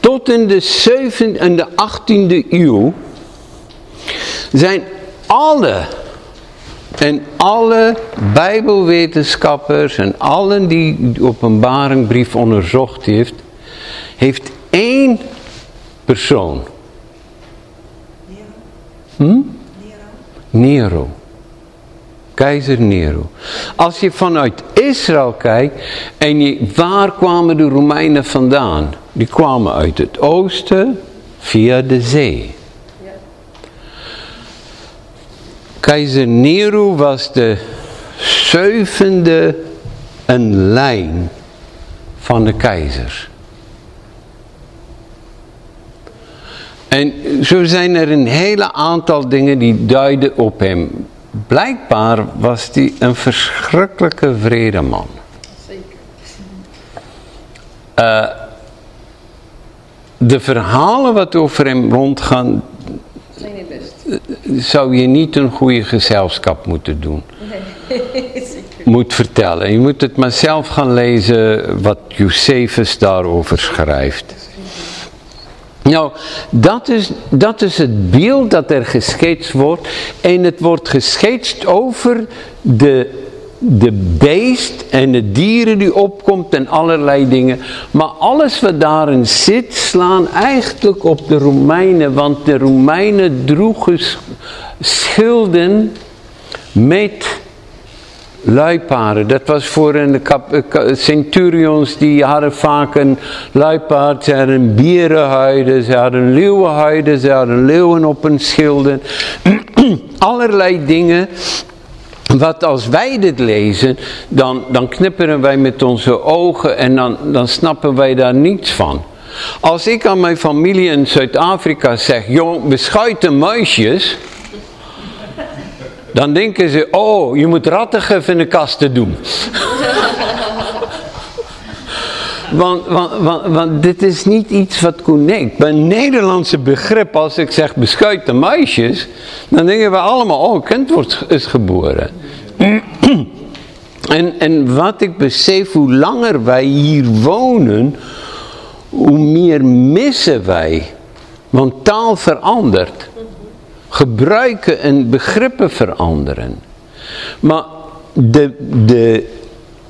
Tot in de 7e en de 18e eeuw zijn alle en alle bijbelwetenschappers en allen die de openbaringbrief onderzocht heeft, heeft één persoon. Hm? Nero. Keizer Nero. Als je vanuit Israël kijkt en je, waar kwamen de Romeinen vandaan? Die kwamen uit het oosten via de zee. Keizer Nero was de zevende een lijn van de keizers. En zo zijn er een hele aantal dingen die duiden op hem. Blijkbaar was hij een verschrikkelijke vredeman. Zeker. Uh, de verhalen wat over hem rondgaan, zijn niet best. zou je niet een goede gezelschap moeten doen. Nee. Moet vertellen. Je moet het maar zelf gaan lezen wat Josephus daarover schrijft. Nou, dat is, dat is het beeld dat er geschetst wordt. En het wordt geschetst over de, de beest en de dieren die opkomt en allerlei dingen. Maar alles wat daarin zit, slaan eigenlijk op de Romeinen. Want de Romeinen droegen schilden met luipaarden. Dat was voor de centurions, die hadden vaak een luipaard. Ze hadden bierenhuiden, ze hadden leeuwenhuiden, ze hadden leeuwen op hun schilden. Allerlei dingen. Wat als wij dit lezen, dan, dan knipperen wij met onze ogen en dan, dan snappen wij daar niets van. Als ik aan mijn familie in Zuid-Afrika zeg, jong, beschuiten muisjes... Dan denken ze, oh, je moet rattigen in de kasten doen. want, want, want, dit is niet iets wat connect. Bij een Nederlandse begrip, als ik zeg beschuiten meisjes, dan denken we allemaal, oh, kind wordt, is geboren. en, en wat ik besef, hoe langer wij hier wonen, hoe meer missen wij. Want taal verandert gebruiken en begrippen veranderen. Maar de, de,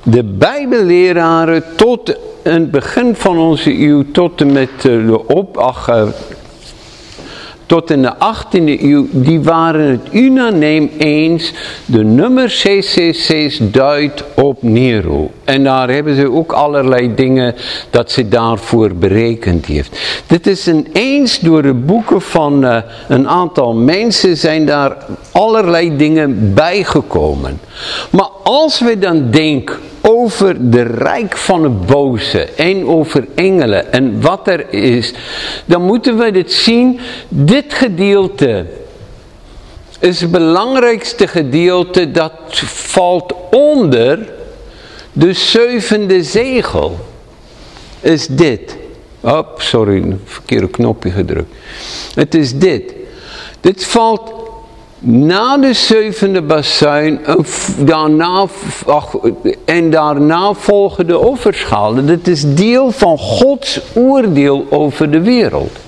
de bijbelleraren tot het begin van onze eeuw, tot en met de op, tot in de 18e eeuw, die waren het unaniem eens. De nummer 666 duidt op Nero. En daar hebben ze ook allerlei dingen dat ze daarvoor berekend heeft. Dit is een eens door de boeken van uh, een aantal mensen zijn daar allerlei dingen bijgekomen. Maar als we dan denken over de rijk van het boze en over engelen en wat er is, dan moeten we dit zien, dit gedeelte is het belangrijkste gedeelte dat valt onder de zevende zegel. Is dit. Oh, sorry, verkeerde knopje gedrukt. Het is dit. Dit valt na de zevende bazuin daarna, ach, en daarna volgen de offerschalen. Dat is deel van Gods oordeel over de wereld.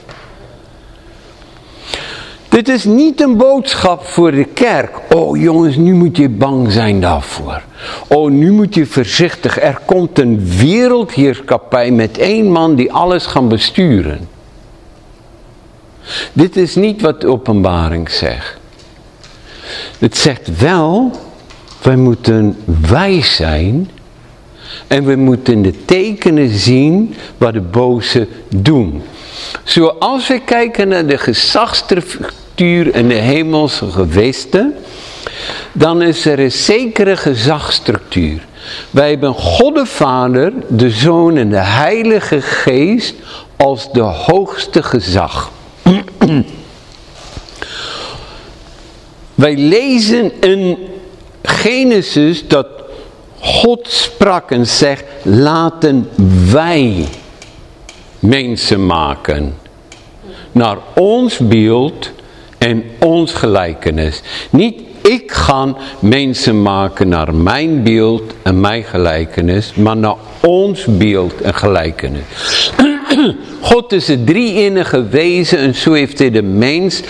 Dit is niet een boodschap voor de kerk. Oh jongens, nu moet je bang zijn daarvoor. Oh, nu moet je voorzichtig. Er komt een wereldheerskapij met één man die alles gaat besturen. Dit is niet wat de openbaring zegt. Het zegt wel, wij moeten wijs zijn en we moeten de tekenen zien wat de boze doen. Zoals we kijken naar de structuur in de hemelse gewesten, dan is er een zekere gezagsstructuur. Wij hebben God de Vader, de Zoon en de Heilige Geest als de hoogste gezag. Wij lezen in Genesis dat God sprak en zegt, laten wij mensen maken. Naar ons beeld en ons gelijkenis. Niet ik ga mensen maken naar mijn beeld en mijn gelijkenis, maar naar ons beeld en gelijkenis. God is het drie-enige wezen en zo heeft hij de mens,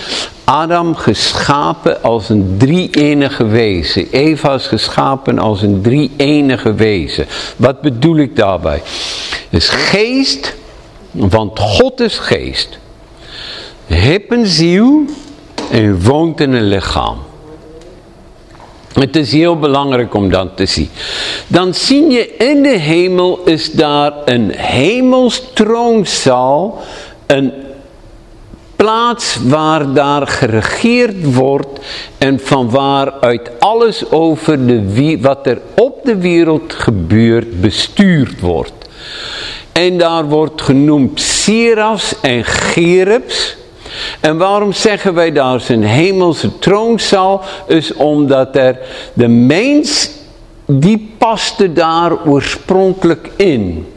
Adam, geschapen als een drie-enige wezen. Eva is geschapen als een drie-enige wezen. Wat bedoel ik daarbij? Is geest, want God is geest. Heb een ziel en woont in een lichaam. Het is heel belangrijk om dat te zien. Dan zie je in de hemel is daar een hemelstroonzaal, een plaats waar daar geregeerd wordt en van waaruit alles over de, wat er op de wereld gebeurt bestuurd wordt. En daar wordt genoemd Sirafs en Gerubs. En waarom zeggen wij daar zijn hemelse troonzaal? Is omdat er de mens, die paste daar oorspronkelijk in.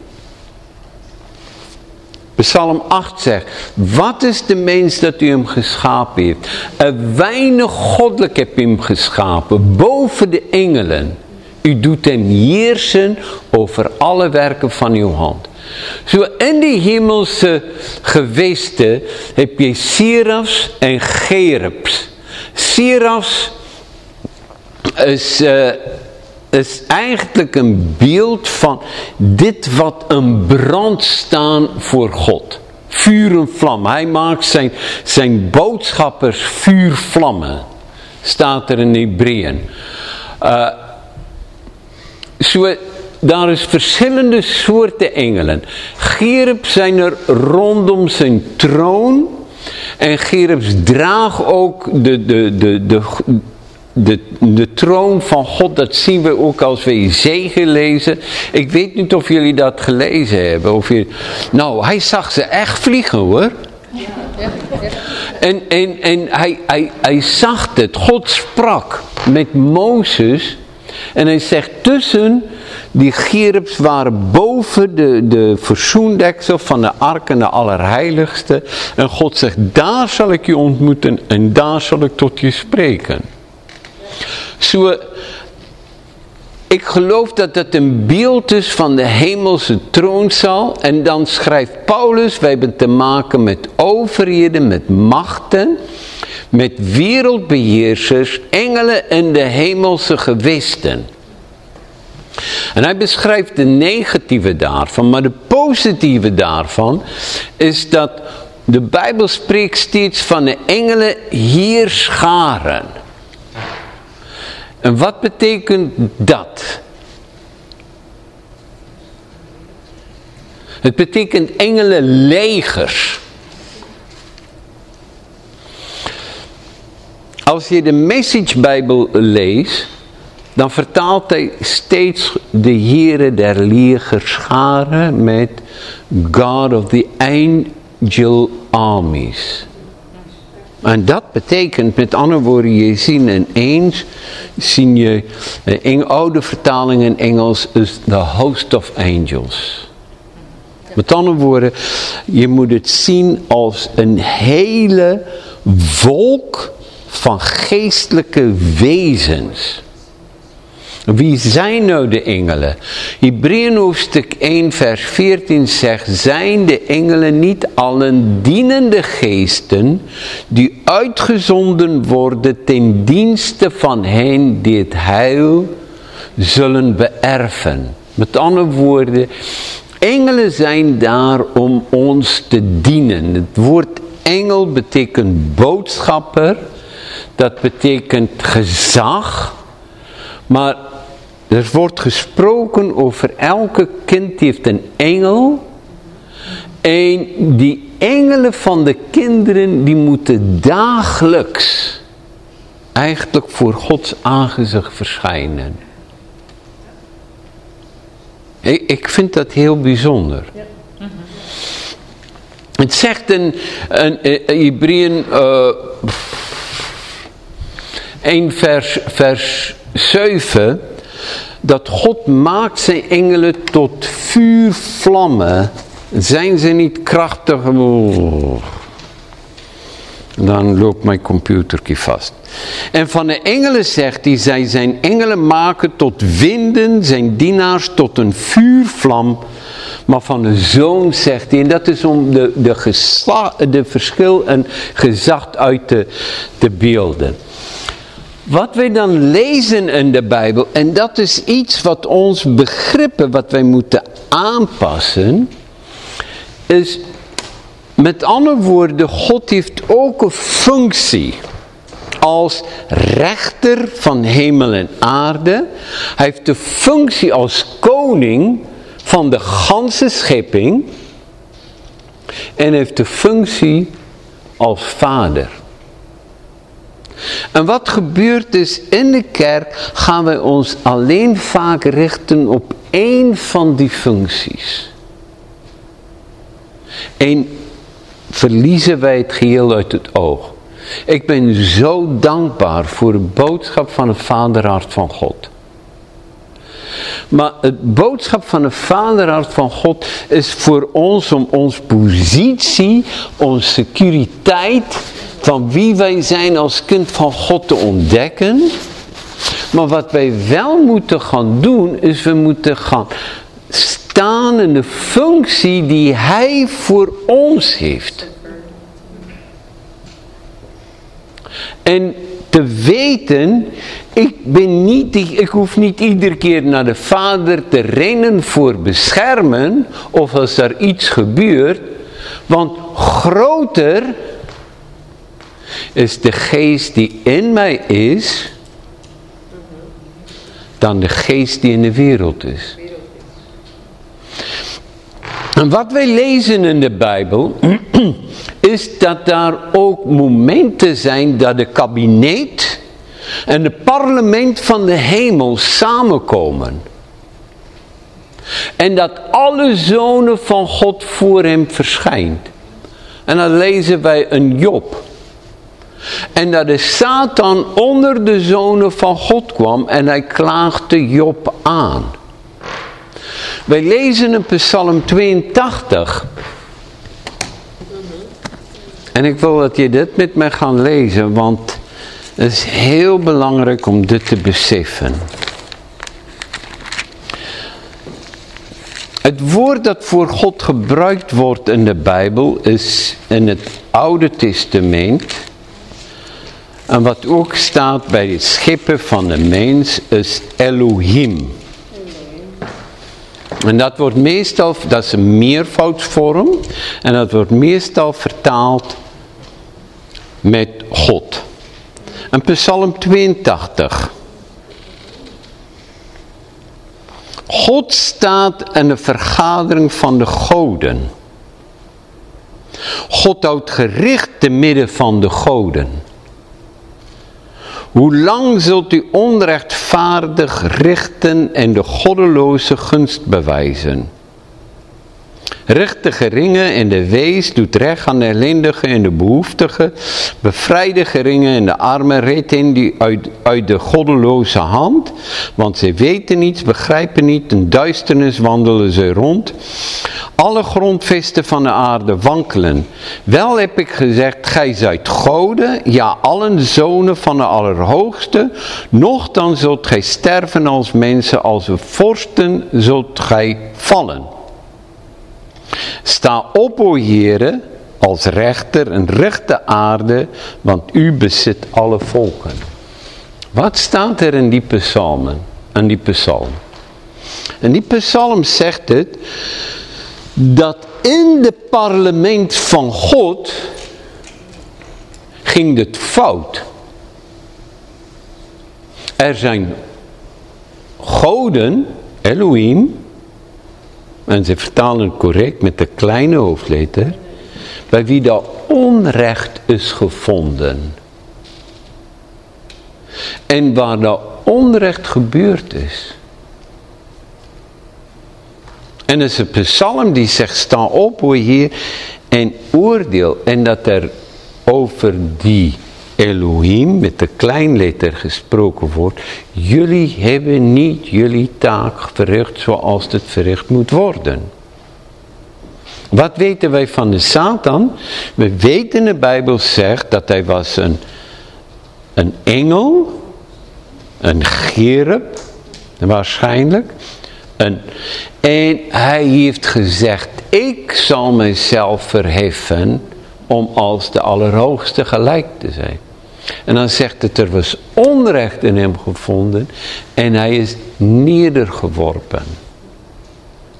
Psalm 8 zegt, wat is de mens dat u hem geschapen heeft? Een weinig goddelijk heb u hem geschapen, boven de engelen. U doet hem heersen over alle werken van uw hand. Zo in die hemelse gewesten heb je Sirafs en Gerubs. Sirafs is, uh, is eigenlijk een beeld van dit wat een brand staan voor God. Vuur en vlam. Hij maakt zijn, zijn boodschappers vuurvlammen. Staat er in Hebreeën. Uh, so, daar is verschillende soorten engelen. Gerub zijn er rondom zijn troon. En Gerubs draagt ook de, de, de, de, de troon van God. Dat zien we ook als we zegen lezen. Ik weet niet of jullie dat gelezen hebben. Of je, nou, hij zag ze echt vliegen hoor. Ja. En, en, en hij, hij, hij zag het. God sprak met Mozes. En hij zegt tussen die gerubs waren boven de, de verzoendeksel van de ark en de allerheiligste. En God zegt, daar zal ik je ontmoeten en daar zal ik tot je spreken. Zo, ik geloof dat het een beeld is van de hemelse troonzaal. En dan schrijft Paulus, wij hebben te maken met overheden, met machten, met wereldbeheersers, engelen en de hemelse gewesten. En hij beschrijft de negatieve daarvan, maar de positieve daarvan is dat de Bijbel spreekt steeds van de engelen hier scharen. En wat betekent dat? Het betekent engelenlegers. Als je de Message Bijbel leest, dan vertaalt hij steeds de Heere der legerscharen met God of the Angel Armies. En dat betekent, met andere woorden, je ziet ineens, zie je, in oude vertaling in Engels is the host of angels. Met andere woorden, je moet het zien als een hele volk van geestelijke wezens. Wie zijn nou de engelen? Hebreeën hoofdstuk 1 vers 14 zegt, zijn de engelen niet allen dienende geesten die uitgezonden worden ten dienste van hen die het heil zullen beërven. Met andere woorden, engelen zijn daar om ons te dienen. Het woord engel betekent boodschapper, dat betekent gezag, maar er wordt gesproken over elke kind die heeft een engel. En die engelen van de kinderen, die moeten dagelijks eigenlijk voor Gods aangezicht verschijnen. Ik, ik vind dat heel bijzonder. Het zegt in, in, in Hebreeën uh, 1 vers, vers 7 dat God maakt zijn engelen tot vuurvlammen. Zijn ze niet krachtig? Dan loopt mijn computertje vast. En van de engelen zegt hij, zij zijn engelen maken tot winden, zijn dienaars tot een vuurvlam. Maar van de zoon zegt hij, en dat is om de, de, verschil en gezag uit te beelden. Wat wij dan lezen in de Bijbel, en dat is iets wat ons begrippen, wat wij moeten aanpassen, is met andere woorden, God heeft ook een functie als rechter van hemel en aarde. Hij heeft de functie als koning van de ganse schepping. En heeft de functie als vader. En wat gebeurt dus in de kerk, gaan wij ons alleen vaak richten op één van die functies. En verliezen wij het geheel uit het oog. Ik ben zo dankbaar voor de boodschap van het vaderhart van God. Maar het boodschap van het vaderhart van God is voor ons om onze positie, onze securiteit van wie wij zijn als kind van God te ontdekken. Maar wat wij wel moeten gaan doen, is we moeten gaan staan in de functie die Hij voor ons heeft. En te weten, ik, ben niet, ik hoef niet iedere keer naar de Vader te rennen voor beschermen, of als er iets gebeurt, want groter is de geest die in mij is, dan de geest die in de wereld is. En wat wij lezen in de Bijbel, is dat daar ook momenten zijn dat de kabinet en het parlement van de hemel samenkomen. En dat alle zonen van God voor hem verschijnt. En dan lezen wij een Job. En dat de Satan onder de zonen van God kwam en hij klaagde Job aan. Wij lezen in Psalm 82. En ik wil dat je dit met mij gaat lezen, want het is heel belangrijk om dit te beseffen. Het woord dat voor God gebruikt wordt in de Bijbel is in het Oude Testament. En wat ook staat bij het scheppen van de mens is Elohim. En dat wordt meestal, dat is een meervoudsvorm. En dat wordt meestal vertaald met God. En Psalm 82. God staat in de vergadering van de goden. God houdt gericht te midden van de goden. Hoe lang zult u onrechtvaardig richten en de goddeloze gunst bewijzen? Richt de geringe en de wees, doet recht aan de ellendige en de behoeftige, bevrijd de geringe en de armen, red hen die uit, uit de goddeloze hand, want zij weten niets, begrijpen niet, in duisternis wandelen ze rond. Alle grondvesten van de aarde wankelen. Wel heb ik gezegd, gij zijt goden, ja allen zonen van de Allerhoogste, dan zult gij sterven als mensen, als vorsten zult gij vallen. Sta op, o Heere, als rechter en rechte aarde, want u bezit alle volken. Wat staat er in die psalmen? In die psalm. En die psalm zegt het, dat in het parlement van God ging het fout. Er zijn goden, Elohim, en ze vertalen correct met de kleine hoofdletter. bij wie dat onrecht is gevonden. En waar dat onrecht gebeurd is. En het is een psalm die zegt, sta op hoe hier en oordeel. En dat er over die Elohim met de kleinletter gesproken wordt. Jullie hebben niet jullie taak verricht zoals het verricht moet worden. Wat weten wij van de Satan? We weten de Bijbel zegt dat hij was een, een engel, een gerub, waarschijnlijk. Een, en hij heeft gezegd, ik zal mijzelf verheffen om als de Allerhoogste gelijk te zijn. En dan zegt het, er was onrecht in hem gevonden en hij is nedergeworpen.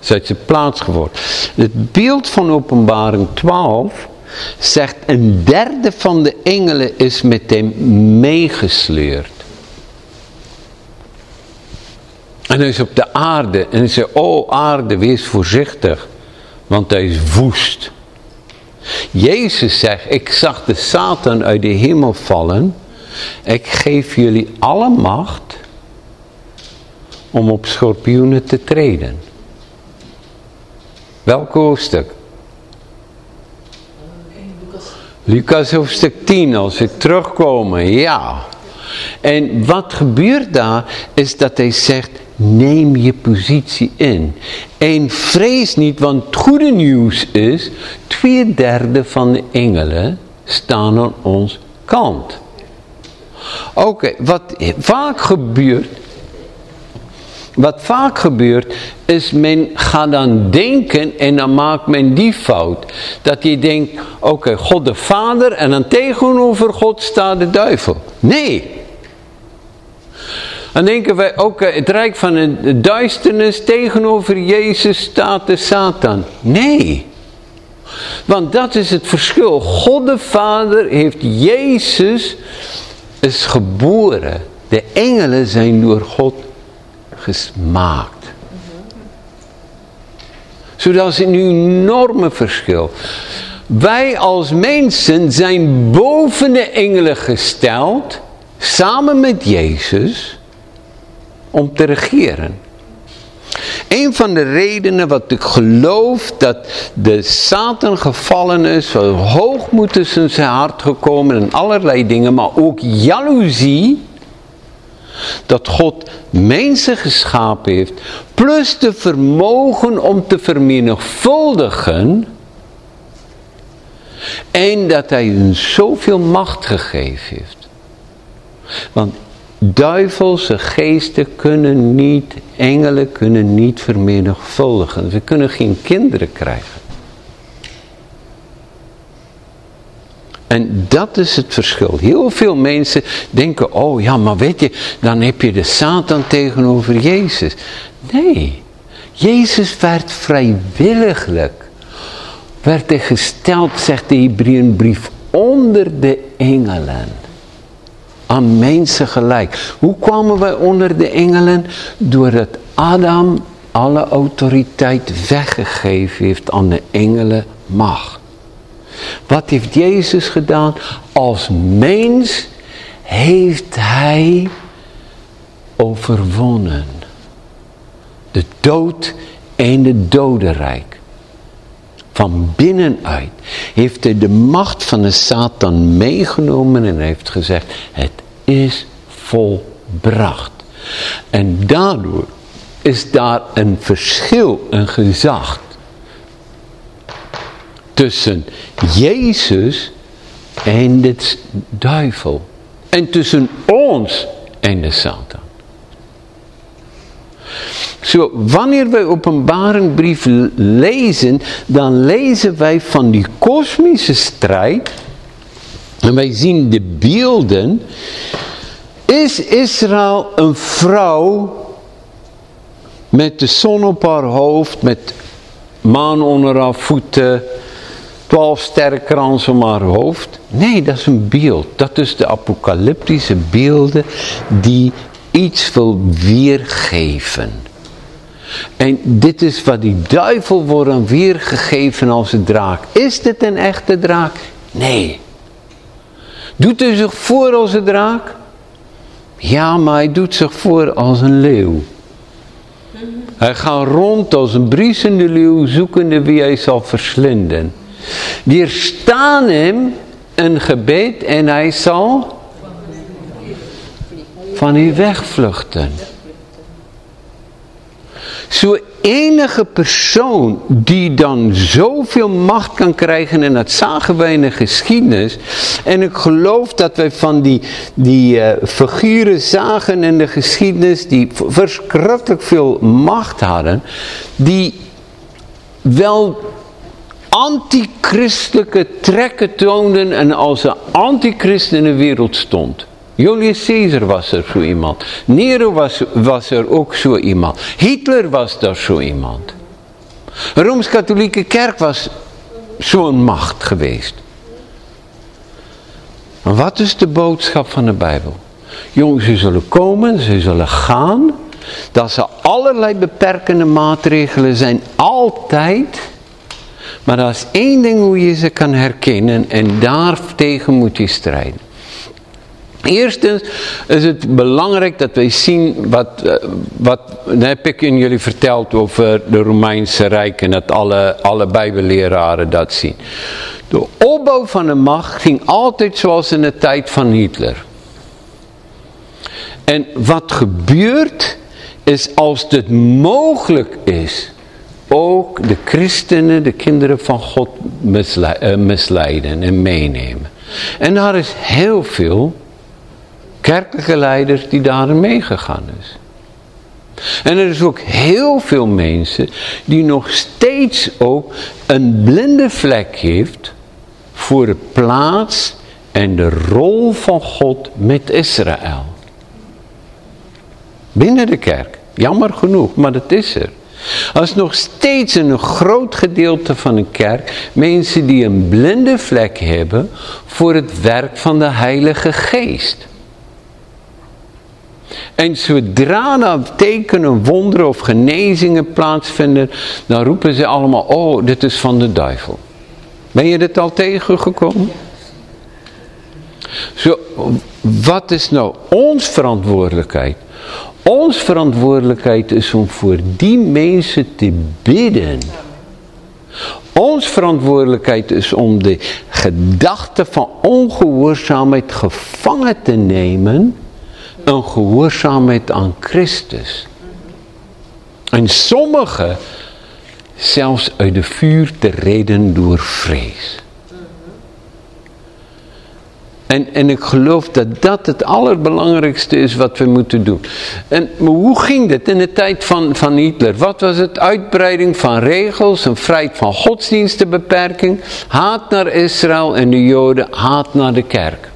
Is uit zijn plaats geworden. Het beeld van openbaring 12 zegt een derde van de engelen is met hem meegesleurd. En hij is op de aarde en hij zegt, oh aarde wees voorzichtig, want hij is woest. Jezus zegt, ik zag de Satan uit de hemel vallen. Ik geef jullie alle macht om op schorpioenen te treden. Welk hoofdstuk? Lucas hoofdstuk 10, als we terugkomen, ja. En wat gebeurt daar, is dat hij zegt, neem je positie in. En vrees niet, want het goede nieuws is, twee derde van de engelen staan aan ons kant. Oké, wat vaak gebeurt, wat vaak gebeurt, is men gaat dan denken en dan maakt men die fout. Dat je denkt, oké, God de Vader en dan tegenover God staat de duivel. Nee, dan denken wij ook het rijk van de duisternis tegenover Jezus staat de Satan. Nee. Want dat is het verschil. God de Vader heeft Jezus is geboren. De engelen zijn door God gemaakt. Zodat is een enorme verschil. Wij als mensen zijn boven de engelen gesteld, samen met Jezus om te regeren. Een van de redenen wat ik geloof dat de Satan gevallen is, hoogmoed is in zijn hart gekomen en allerlei dingen, maar ook jaloezie, dat God mensen geschapen heeft, plus de vermogen om te vermenigvuldigen, en dat hij hun zoveel macht gegeven heeft. Want Duivelse geesten kunnen niet, engelen kunnen niet vermenigvuldigen. We kunnen geen kinderen krijgen. En dat is het verschil. Heel veel mensen denken, oh ja, maar weet je, dan heb je de Satan tegenover Jezus. Nee, Jezus werd vrijwilliglijk, werd hij gesteld, zegt de Hebreeënbrief, onder de engelen aan mensen gelijk. Hoe kwamen wij onder de engelen? Doordat Adam alle autoriteit weggegeven heeft aan de engelen macht. Wat heeft Jezus gedaan? Als mens heeft hij overwonnen. De dood en de dodenrijk van binnenuit heeft hij de macht van de Satan meegenomen en heeft gezegd, het is volbracht. En daardoor is daar een verschil, een gezag tussen Jezus en de duivel. En tussen ons en de Satan. Zo, wanneer wij openbaringbrief lezen, dan lezen wij van die kosmische strijd. En wij zien de beelden. Is Israël een vrouw met de zon op haar hoofd, met maan onder haar voeten, twaalf sterrenkransen om haar hoofd? Nee, dat is een beeld. Dat is de apocalyptische beelden die iets wil weergeven. En dit is wat die duivel wordt weergegeven als een draak. Is dit een echte draak? Nee. Doet hij zich voor als een draak? Ja, maar hij doet zich voor als een leeuw. Hij gaat rond als een briesende leeuw, zoekende wie hij zal verslinden. Weerstaan hem een gebed en hij zal van u wegvluchten. Zo enige persoon die dan zoveel macht kan krijgen, en dat zagen wij in de geschiedenis, en ik geloof dat wij van die, die uh, figuren zagen in de geschiedenis, die verschrikkelijk veel macht hadden, die wel antichristelijke trekken toonden en als een antichrist in de wereld stond. Julius Caesar was er zo iemand. Nero was, was er ook zo iemand. Hitler was daar zo iemand. De Rooms-Katholieke Kerk was zo'n macht geweest. Maar wat is de boodschap van de Bijbel? Jongens, ze zullen komen, ze zullen gaan. Dat ze allerlei beperkende maatregelen zijn, altijd. Maar dat is één ding hoe je ze kan herkennen en daartegen moet je strijden. Eerstens is het belangrijk dat wij zien wat, eh, wat heb ik in jullie verteld over de Romeinse Rijk en dat alle, alle bijbelleraren dat zien. De opbouw van de macht ging altijd zoals in de tijd van Hitler. En wat gebeurt is als dit mogelijk is, ook de christenen, de kinderen van God eh, misleiden en meenemen. En daar is heel veel kerkelijke leiders die daarin meegegaan is. En er is ook heel veel mensen die nog steeds ook een blinde vlek heeft voor de plaats en de rol van God met Israël. Binnen de kerk. Jammer genoeg, maar dat is er. Als nog steeds een groot gedeelte van een kerk mensen die een blinde vlek hebben voor het werk van de Heilige Geest. En zodra er tekenen, wonderen of genezingen plaatsvinden, dan roepen ze allemaal, oh, dit is van de duivel. Ben je dit al tegengekomen? Zo, wat is nou ons verantwoordelijkheid? Ons verantwoordelijkheid is om voor die mensen te bidden. Ons verantwoordelijkheid is om de gedachte van ongehoorzaamheid gevangen te nemen een gehoorzaamheid aan Christus. En sommigen zelfs uit de vuur te reden door vrees. En, en ik geloof dat dat het allerbelangrijkste is wat we moeten doen. En hoe ging dit in de tijd van, van Hitler? Wat was het? Uitbreiding van regels, een vrijheid van godsdienstenbeperking, haat naar Israël en de Joden, haat naar de kerk.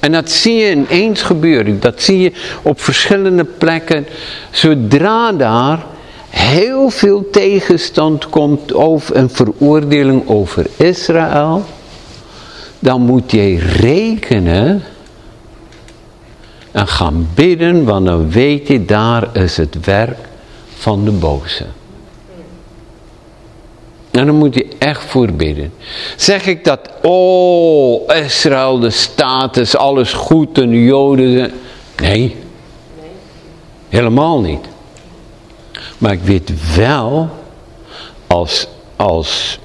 En dat zie je ineens gebeuren. Dat zie je op verschillende plekken. Zodra daar heel veel tegenstand komt over een veroordeling over Israël. Dan moet je rekenen en gaan bidden. Want dan weet je daar is het werk van de boze. En dan moet je echt voor bidden. Zeg ik dat, oh, Israël, de status, alles goed en de Joden. Nee. Helemaal niet. Maar ik weet wel, als, als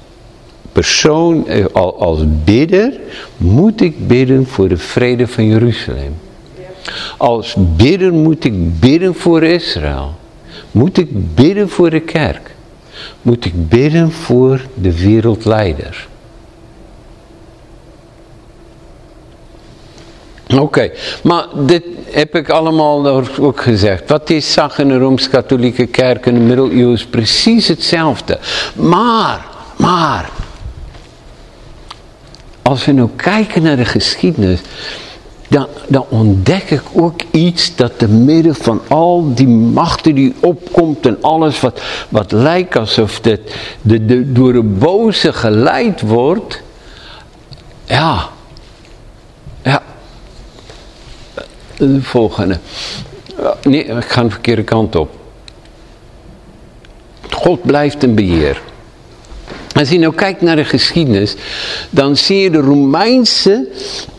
persoon, eh, als bidder, moet ik bidden voor de vrede van Jeruzalem. Als bidder moet ik bidden voor Israël. Moet ik bidden voor de kerk moet ik bidden voor de wereldleider. Oké, maar dit heb ik allemaal ook gezegd. Wat is zag in de Rooms-Katholieke Kerk in de middeleeuwen precies hetzelfde. Maar, maar, als we nou kijken naar de geschiedenis, dan, dan ontdek ik ook iets dat te midden van al die machten die opkomt en alles wat, wat lijkt alsof dit door de boze geleid wordt. Ja. Ja. De volgende. Nee, ik ga de verkeerde kant op. God blijft in beheer. Als je nou kijkt naar de geschiedenis, dan zie je de Romeinse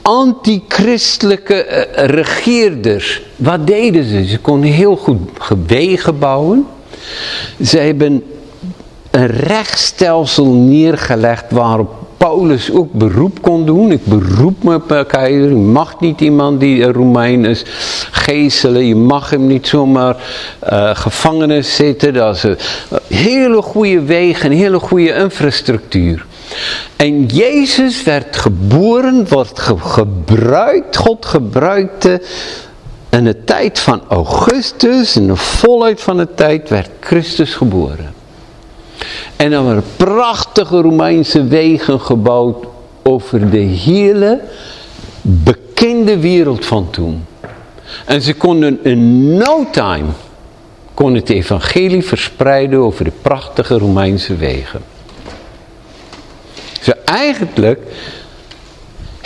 antichristelijke uh, regeerders. Wat deden ze? Ze konden heel goed wegen bouwen. Ze hebben een rechtsstelsel neergelegd waarop Ook beroep kon doen. Ik beroep me op keizer. Je mag niet iemand die Romein is geestelen. Je mag hem niet zomaar uh, gevangenis zitten. Dat is een hele goede wegen, hele goede infrastructuur. En Jezus werd geboren, wordt ge gebruikt, God gebruikte in de tijd van Augustus, in de volheid van de tijd, werd Christus geboren. En dan werden prachtige Romeinse wegen gebouwd over de hele bekende wereld van toen. En ze konden in no time kon het evangelie verspreiden over de prachtige Romeinse wegen. Ze eigenlijk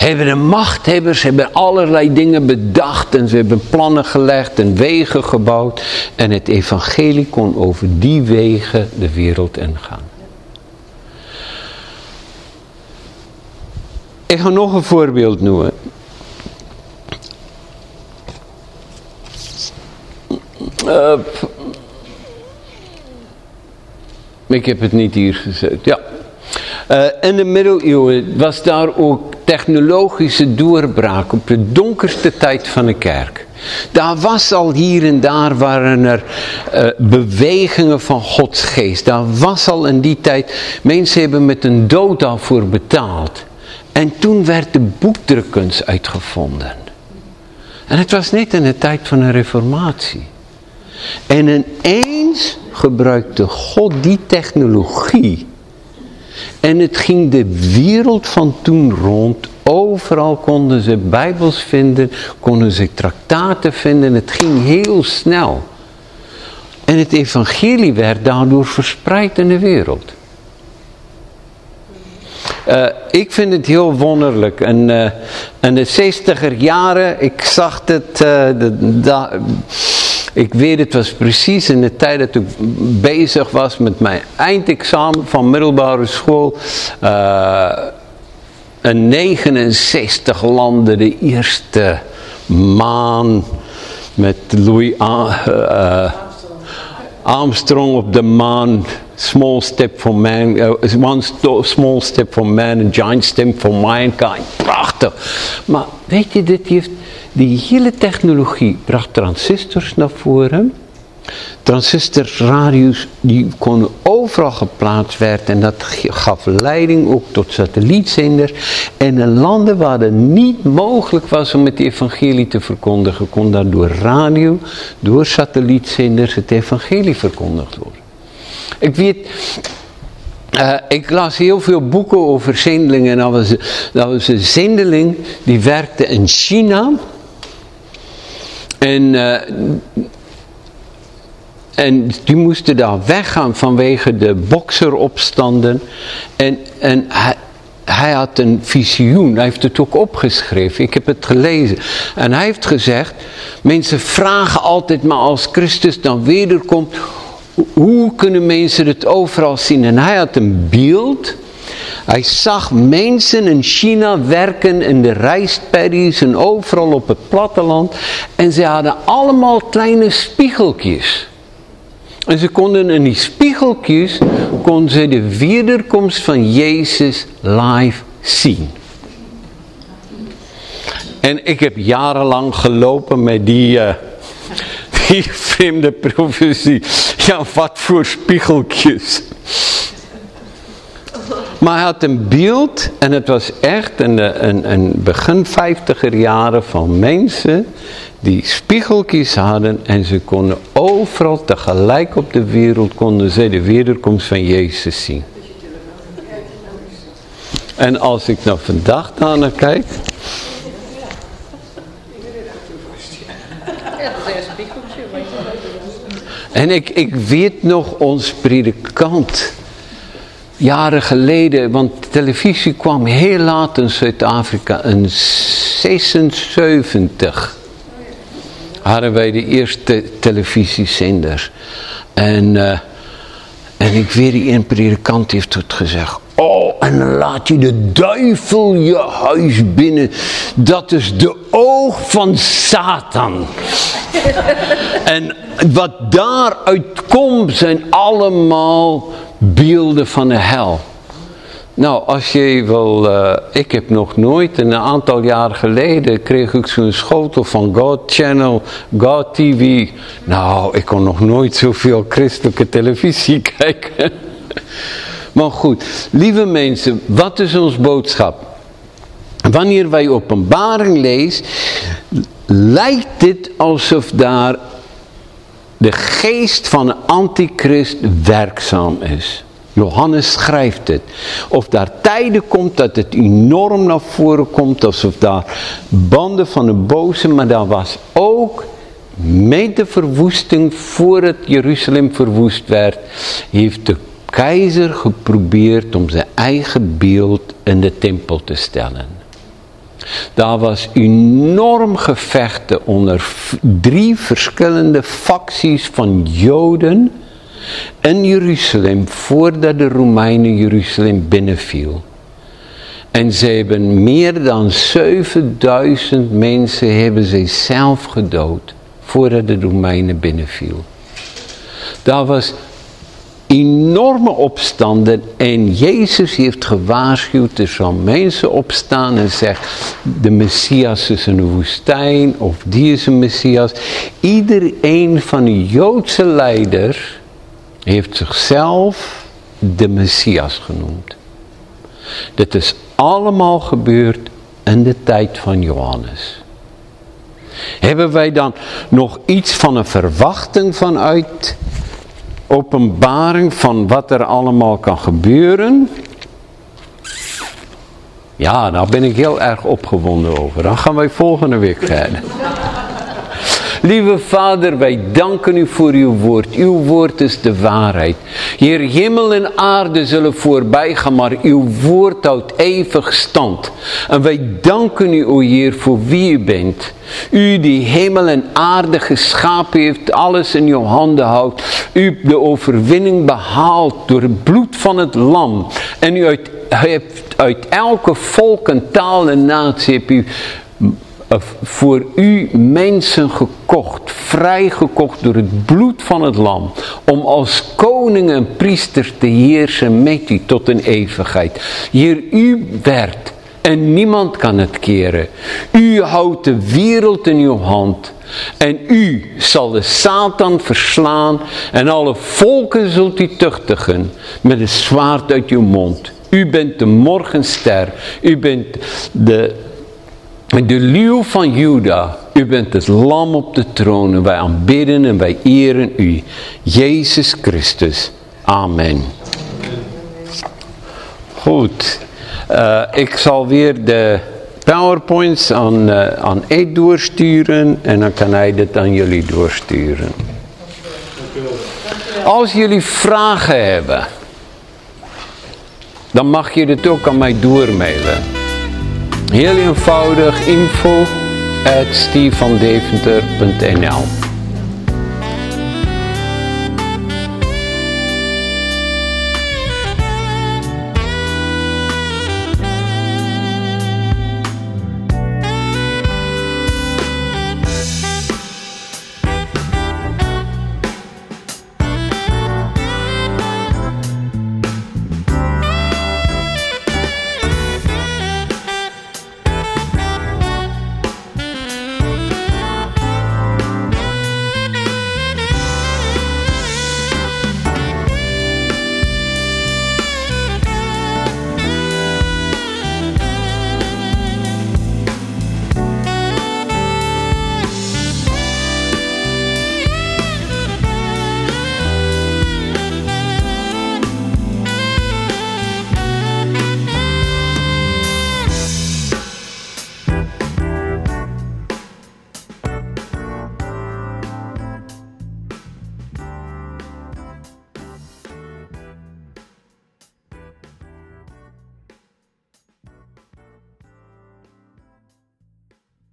hebben de machthebbers hebben allerlei dingen bedacht en ze hebben plannen gelegd en wegen gebouwd. En het evangelie kon over die wegen de wereld ingaan. Ik ga nog een voorbeeld noemen. Uh, ik heb het niet hier gezet. Ja. Uh, in de middeleeuwen was daar ook technologische doorbraak op de donkerste tijd van de kerk. Daar was al hier en daar waren er uh, bewegingen van Gods geest. Daar was al in die tijd, mensen hebben met een dood voor betaald. En toen werd de boekdrukkunst uitgevonden. En het was niet in de tijd van een reformatie. En ineens gebruikte God die technologie. En het ging de wereld van toen rond. Overal konden ze bijbels vinden, konden ze traktaten vinden. Het ging heel snel. En het evangelie werd daardoor verspreid in de wereld. Uh, ik vind het heel wonderlijk. En uh, in de 60er jaren, ik zag het, uh, de, ik weet het was precies in de tijd dat ik bezig was met mijn eindexamen van middelbare school. in 69 landen de eerste maan met Louis Armstrong op de maan small step for man, uh, one small step for man, a giant step for mankind. Prachtig. Maar weet je, dit heeft, die hele technologie bracht transistors naar voren. Transistorradio's die konden overal geplaatst werden en dat gaf leiding ook tot satellietzenders. En in landen waar het niet mogelijk was om het evangelie te verkondigen, kon daar door radio, door satellietzenders het evangelie verkondigd worden. Ik weet, uh, ik las heel veel boeken over zendelingen. Dat was, dat was een zendeling die werkte in China. En, uh, en die moesten daar weggaan vanwege de bokseropstanden. En, en hij, hij had een visioen, hij heeft het ook opgeschreven, ik heb het gelezen. En hij heeft gezegd, mensen vragen altijd maar als Christus dan wederkomt, hoe kunnen mensen het overal zien? En hij had een beeld. Hij zag mensen in China werken in de rijstpaddies en overal op het platteland. En ze hadden allemaal kleine spiegeltjes. En ze konden in die spiegeltjes, konden ze de wederkomst van Jezus live zien. En ik heb jarenlang gelopen met die... Uh, die vreemde profetie. Ja, wat voor spiegeltjes. Maar hij had een beeld en het was echt een, een, een begin vijftiger jaren van mensen die spiegeltjes hadden en ze konden overal tegelijk op de wereld konden ze de wederkomst van Jezus zien. En als ik nou vandaag naar kijk, En ik, ik weet nog ons predikant. Jaren geleden, want televisie kwam heel laat in Zuid-Afrika. In 76 hadden wij de eerste televisiezender. En, en En ik weet die een predikant heeft het gezegd. Oh, en dan laat je de duivel je huis binnen. Dat is de oog van Satan. en wat daaruit komt zijn allemaal beelden van de hel. Nou, als je wil, uh, ik heb nog nooit, een aantal jaar geleden kreeg ik zo'n schotel van God Channel, God TV. Nou, ik kon nog nooit zoveel christelijke televisie kijken. maar goed, lieve mensen, wat is ons boodschap? Wanneer wij openbaring lezen, lijkt dit alsof daar de geest van een antichrist werkzaam is. Johannes schrijft het. Of daar tijden komt dat het enorm naar voren komt. Alsof daar banden van de boze. Maar daar was ook met de verwoesting voordat Jeruzalem verwoest werd. Heeft de keizer geprobeerd om zijn eigen beeld in de tempel te stellen. Daar was enorm gevechten onder drie verschillende facties van Joden in Jeruzalem voordat de Romeinen Jeruzalem binnenviel. En ze hebben meer dan 7000 mensen hebben ze zelf gedood voordat de Romeinen binnenviel. Daar was enorme opstanden en Jezus heeft gewaarschuwd, er zal mensen opstaan en zeggen, de Messias is een woestijn of die is een Messias. Iedereen van de Joodse leider heeft zichzelf de Messias genoemd. Dit is allemaal gebeurd in de tijd van Johannes. Hebben wij dan nog iets van een verwachting vanuit openbaring van wat er allemaal kan gebeuren? Ja, daar ben ik heel erg opgewonden over. Dan gaan wij volgende week verder. Lieve Vader, wij danken u voor uw woord. Uw woord is de waarheid. Heer, hemel en aarde zullen voorbij gaan, maar uw woord houdt eeuwig stand. En wij danken u, o Heer, voor wie u bent. U die hemel en aarde geschapen heeft, alles in uw handen houdt. U de overwinning behaald door het bloed van het lam. En u uit, hebt uit elke volk en taal en natie voor u mensen gekocht, vrijgekocht door het bloed van het lam, om als koning en priester te heersen met u tot een eeuwigheid. Hier u werd en niemand kan het keren. U houdt de wereld in uw hand. En u zal de Satan verslaan en alle volken zult u tuchtigen met een zwaard uit uw mond. U bent de morgenster. U bent de de leeuw van Juda, u bent het lam op de troon en wij aanbidden en wij eren u. Jezus Christus. Amen. Goed. Uh, ik zal weer de powerpoints aan, uh, aan Ed doorsturen en dan kan hij dit aan jullie doorsturen. Als jullie vragen hebben, dan mag je dit ook aan mij doormailen. Heel eenvoudig info at stevandeventer.nl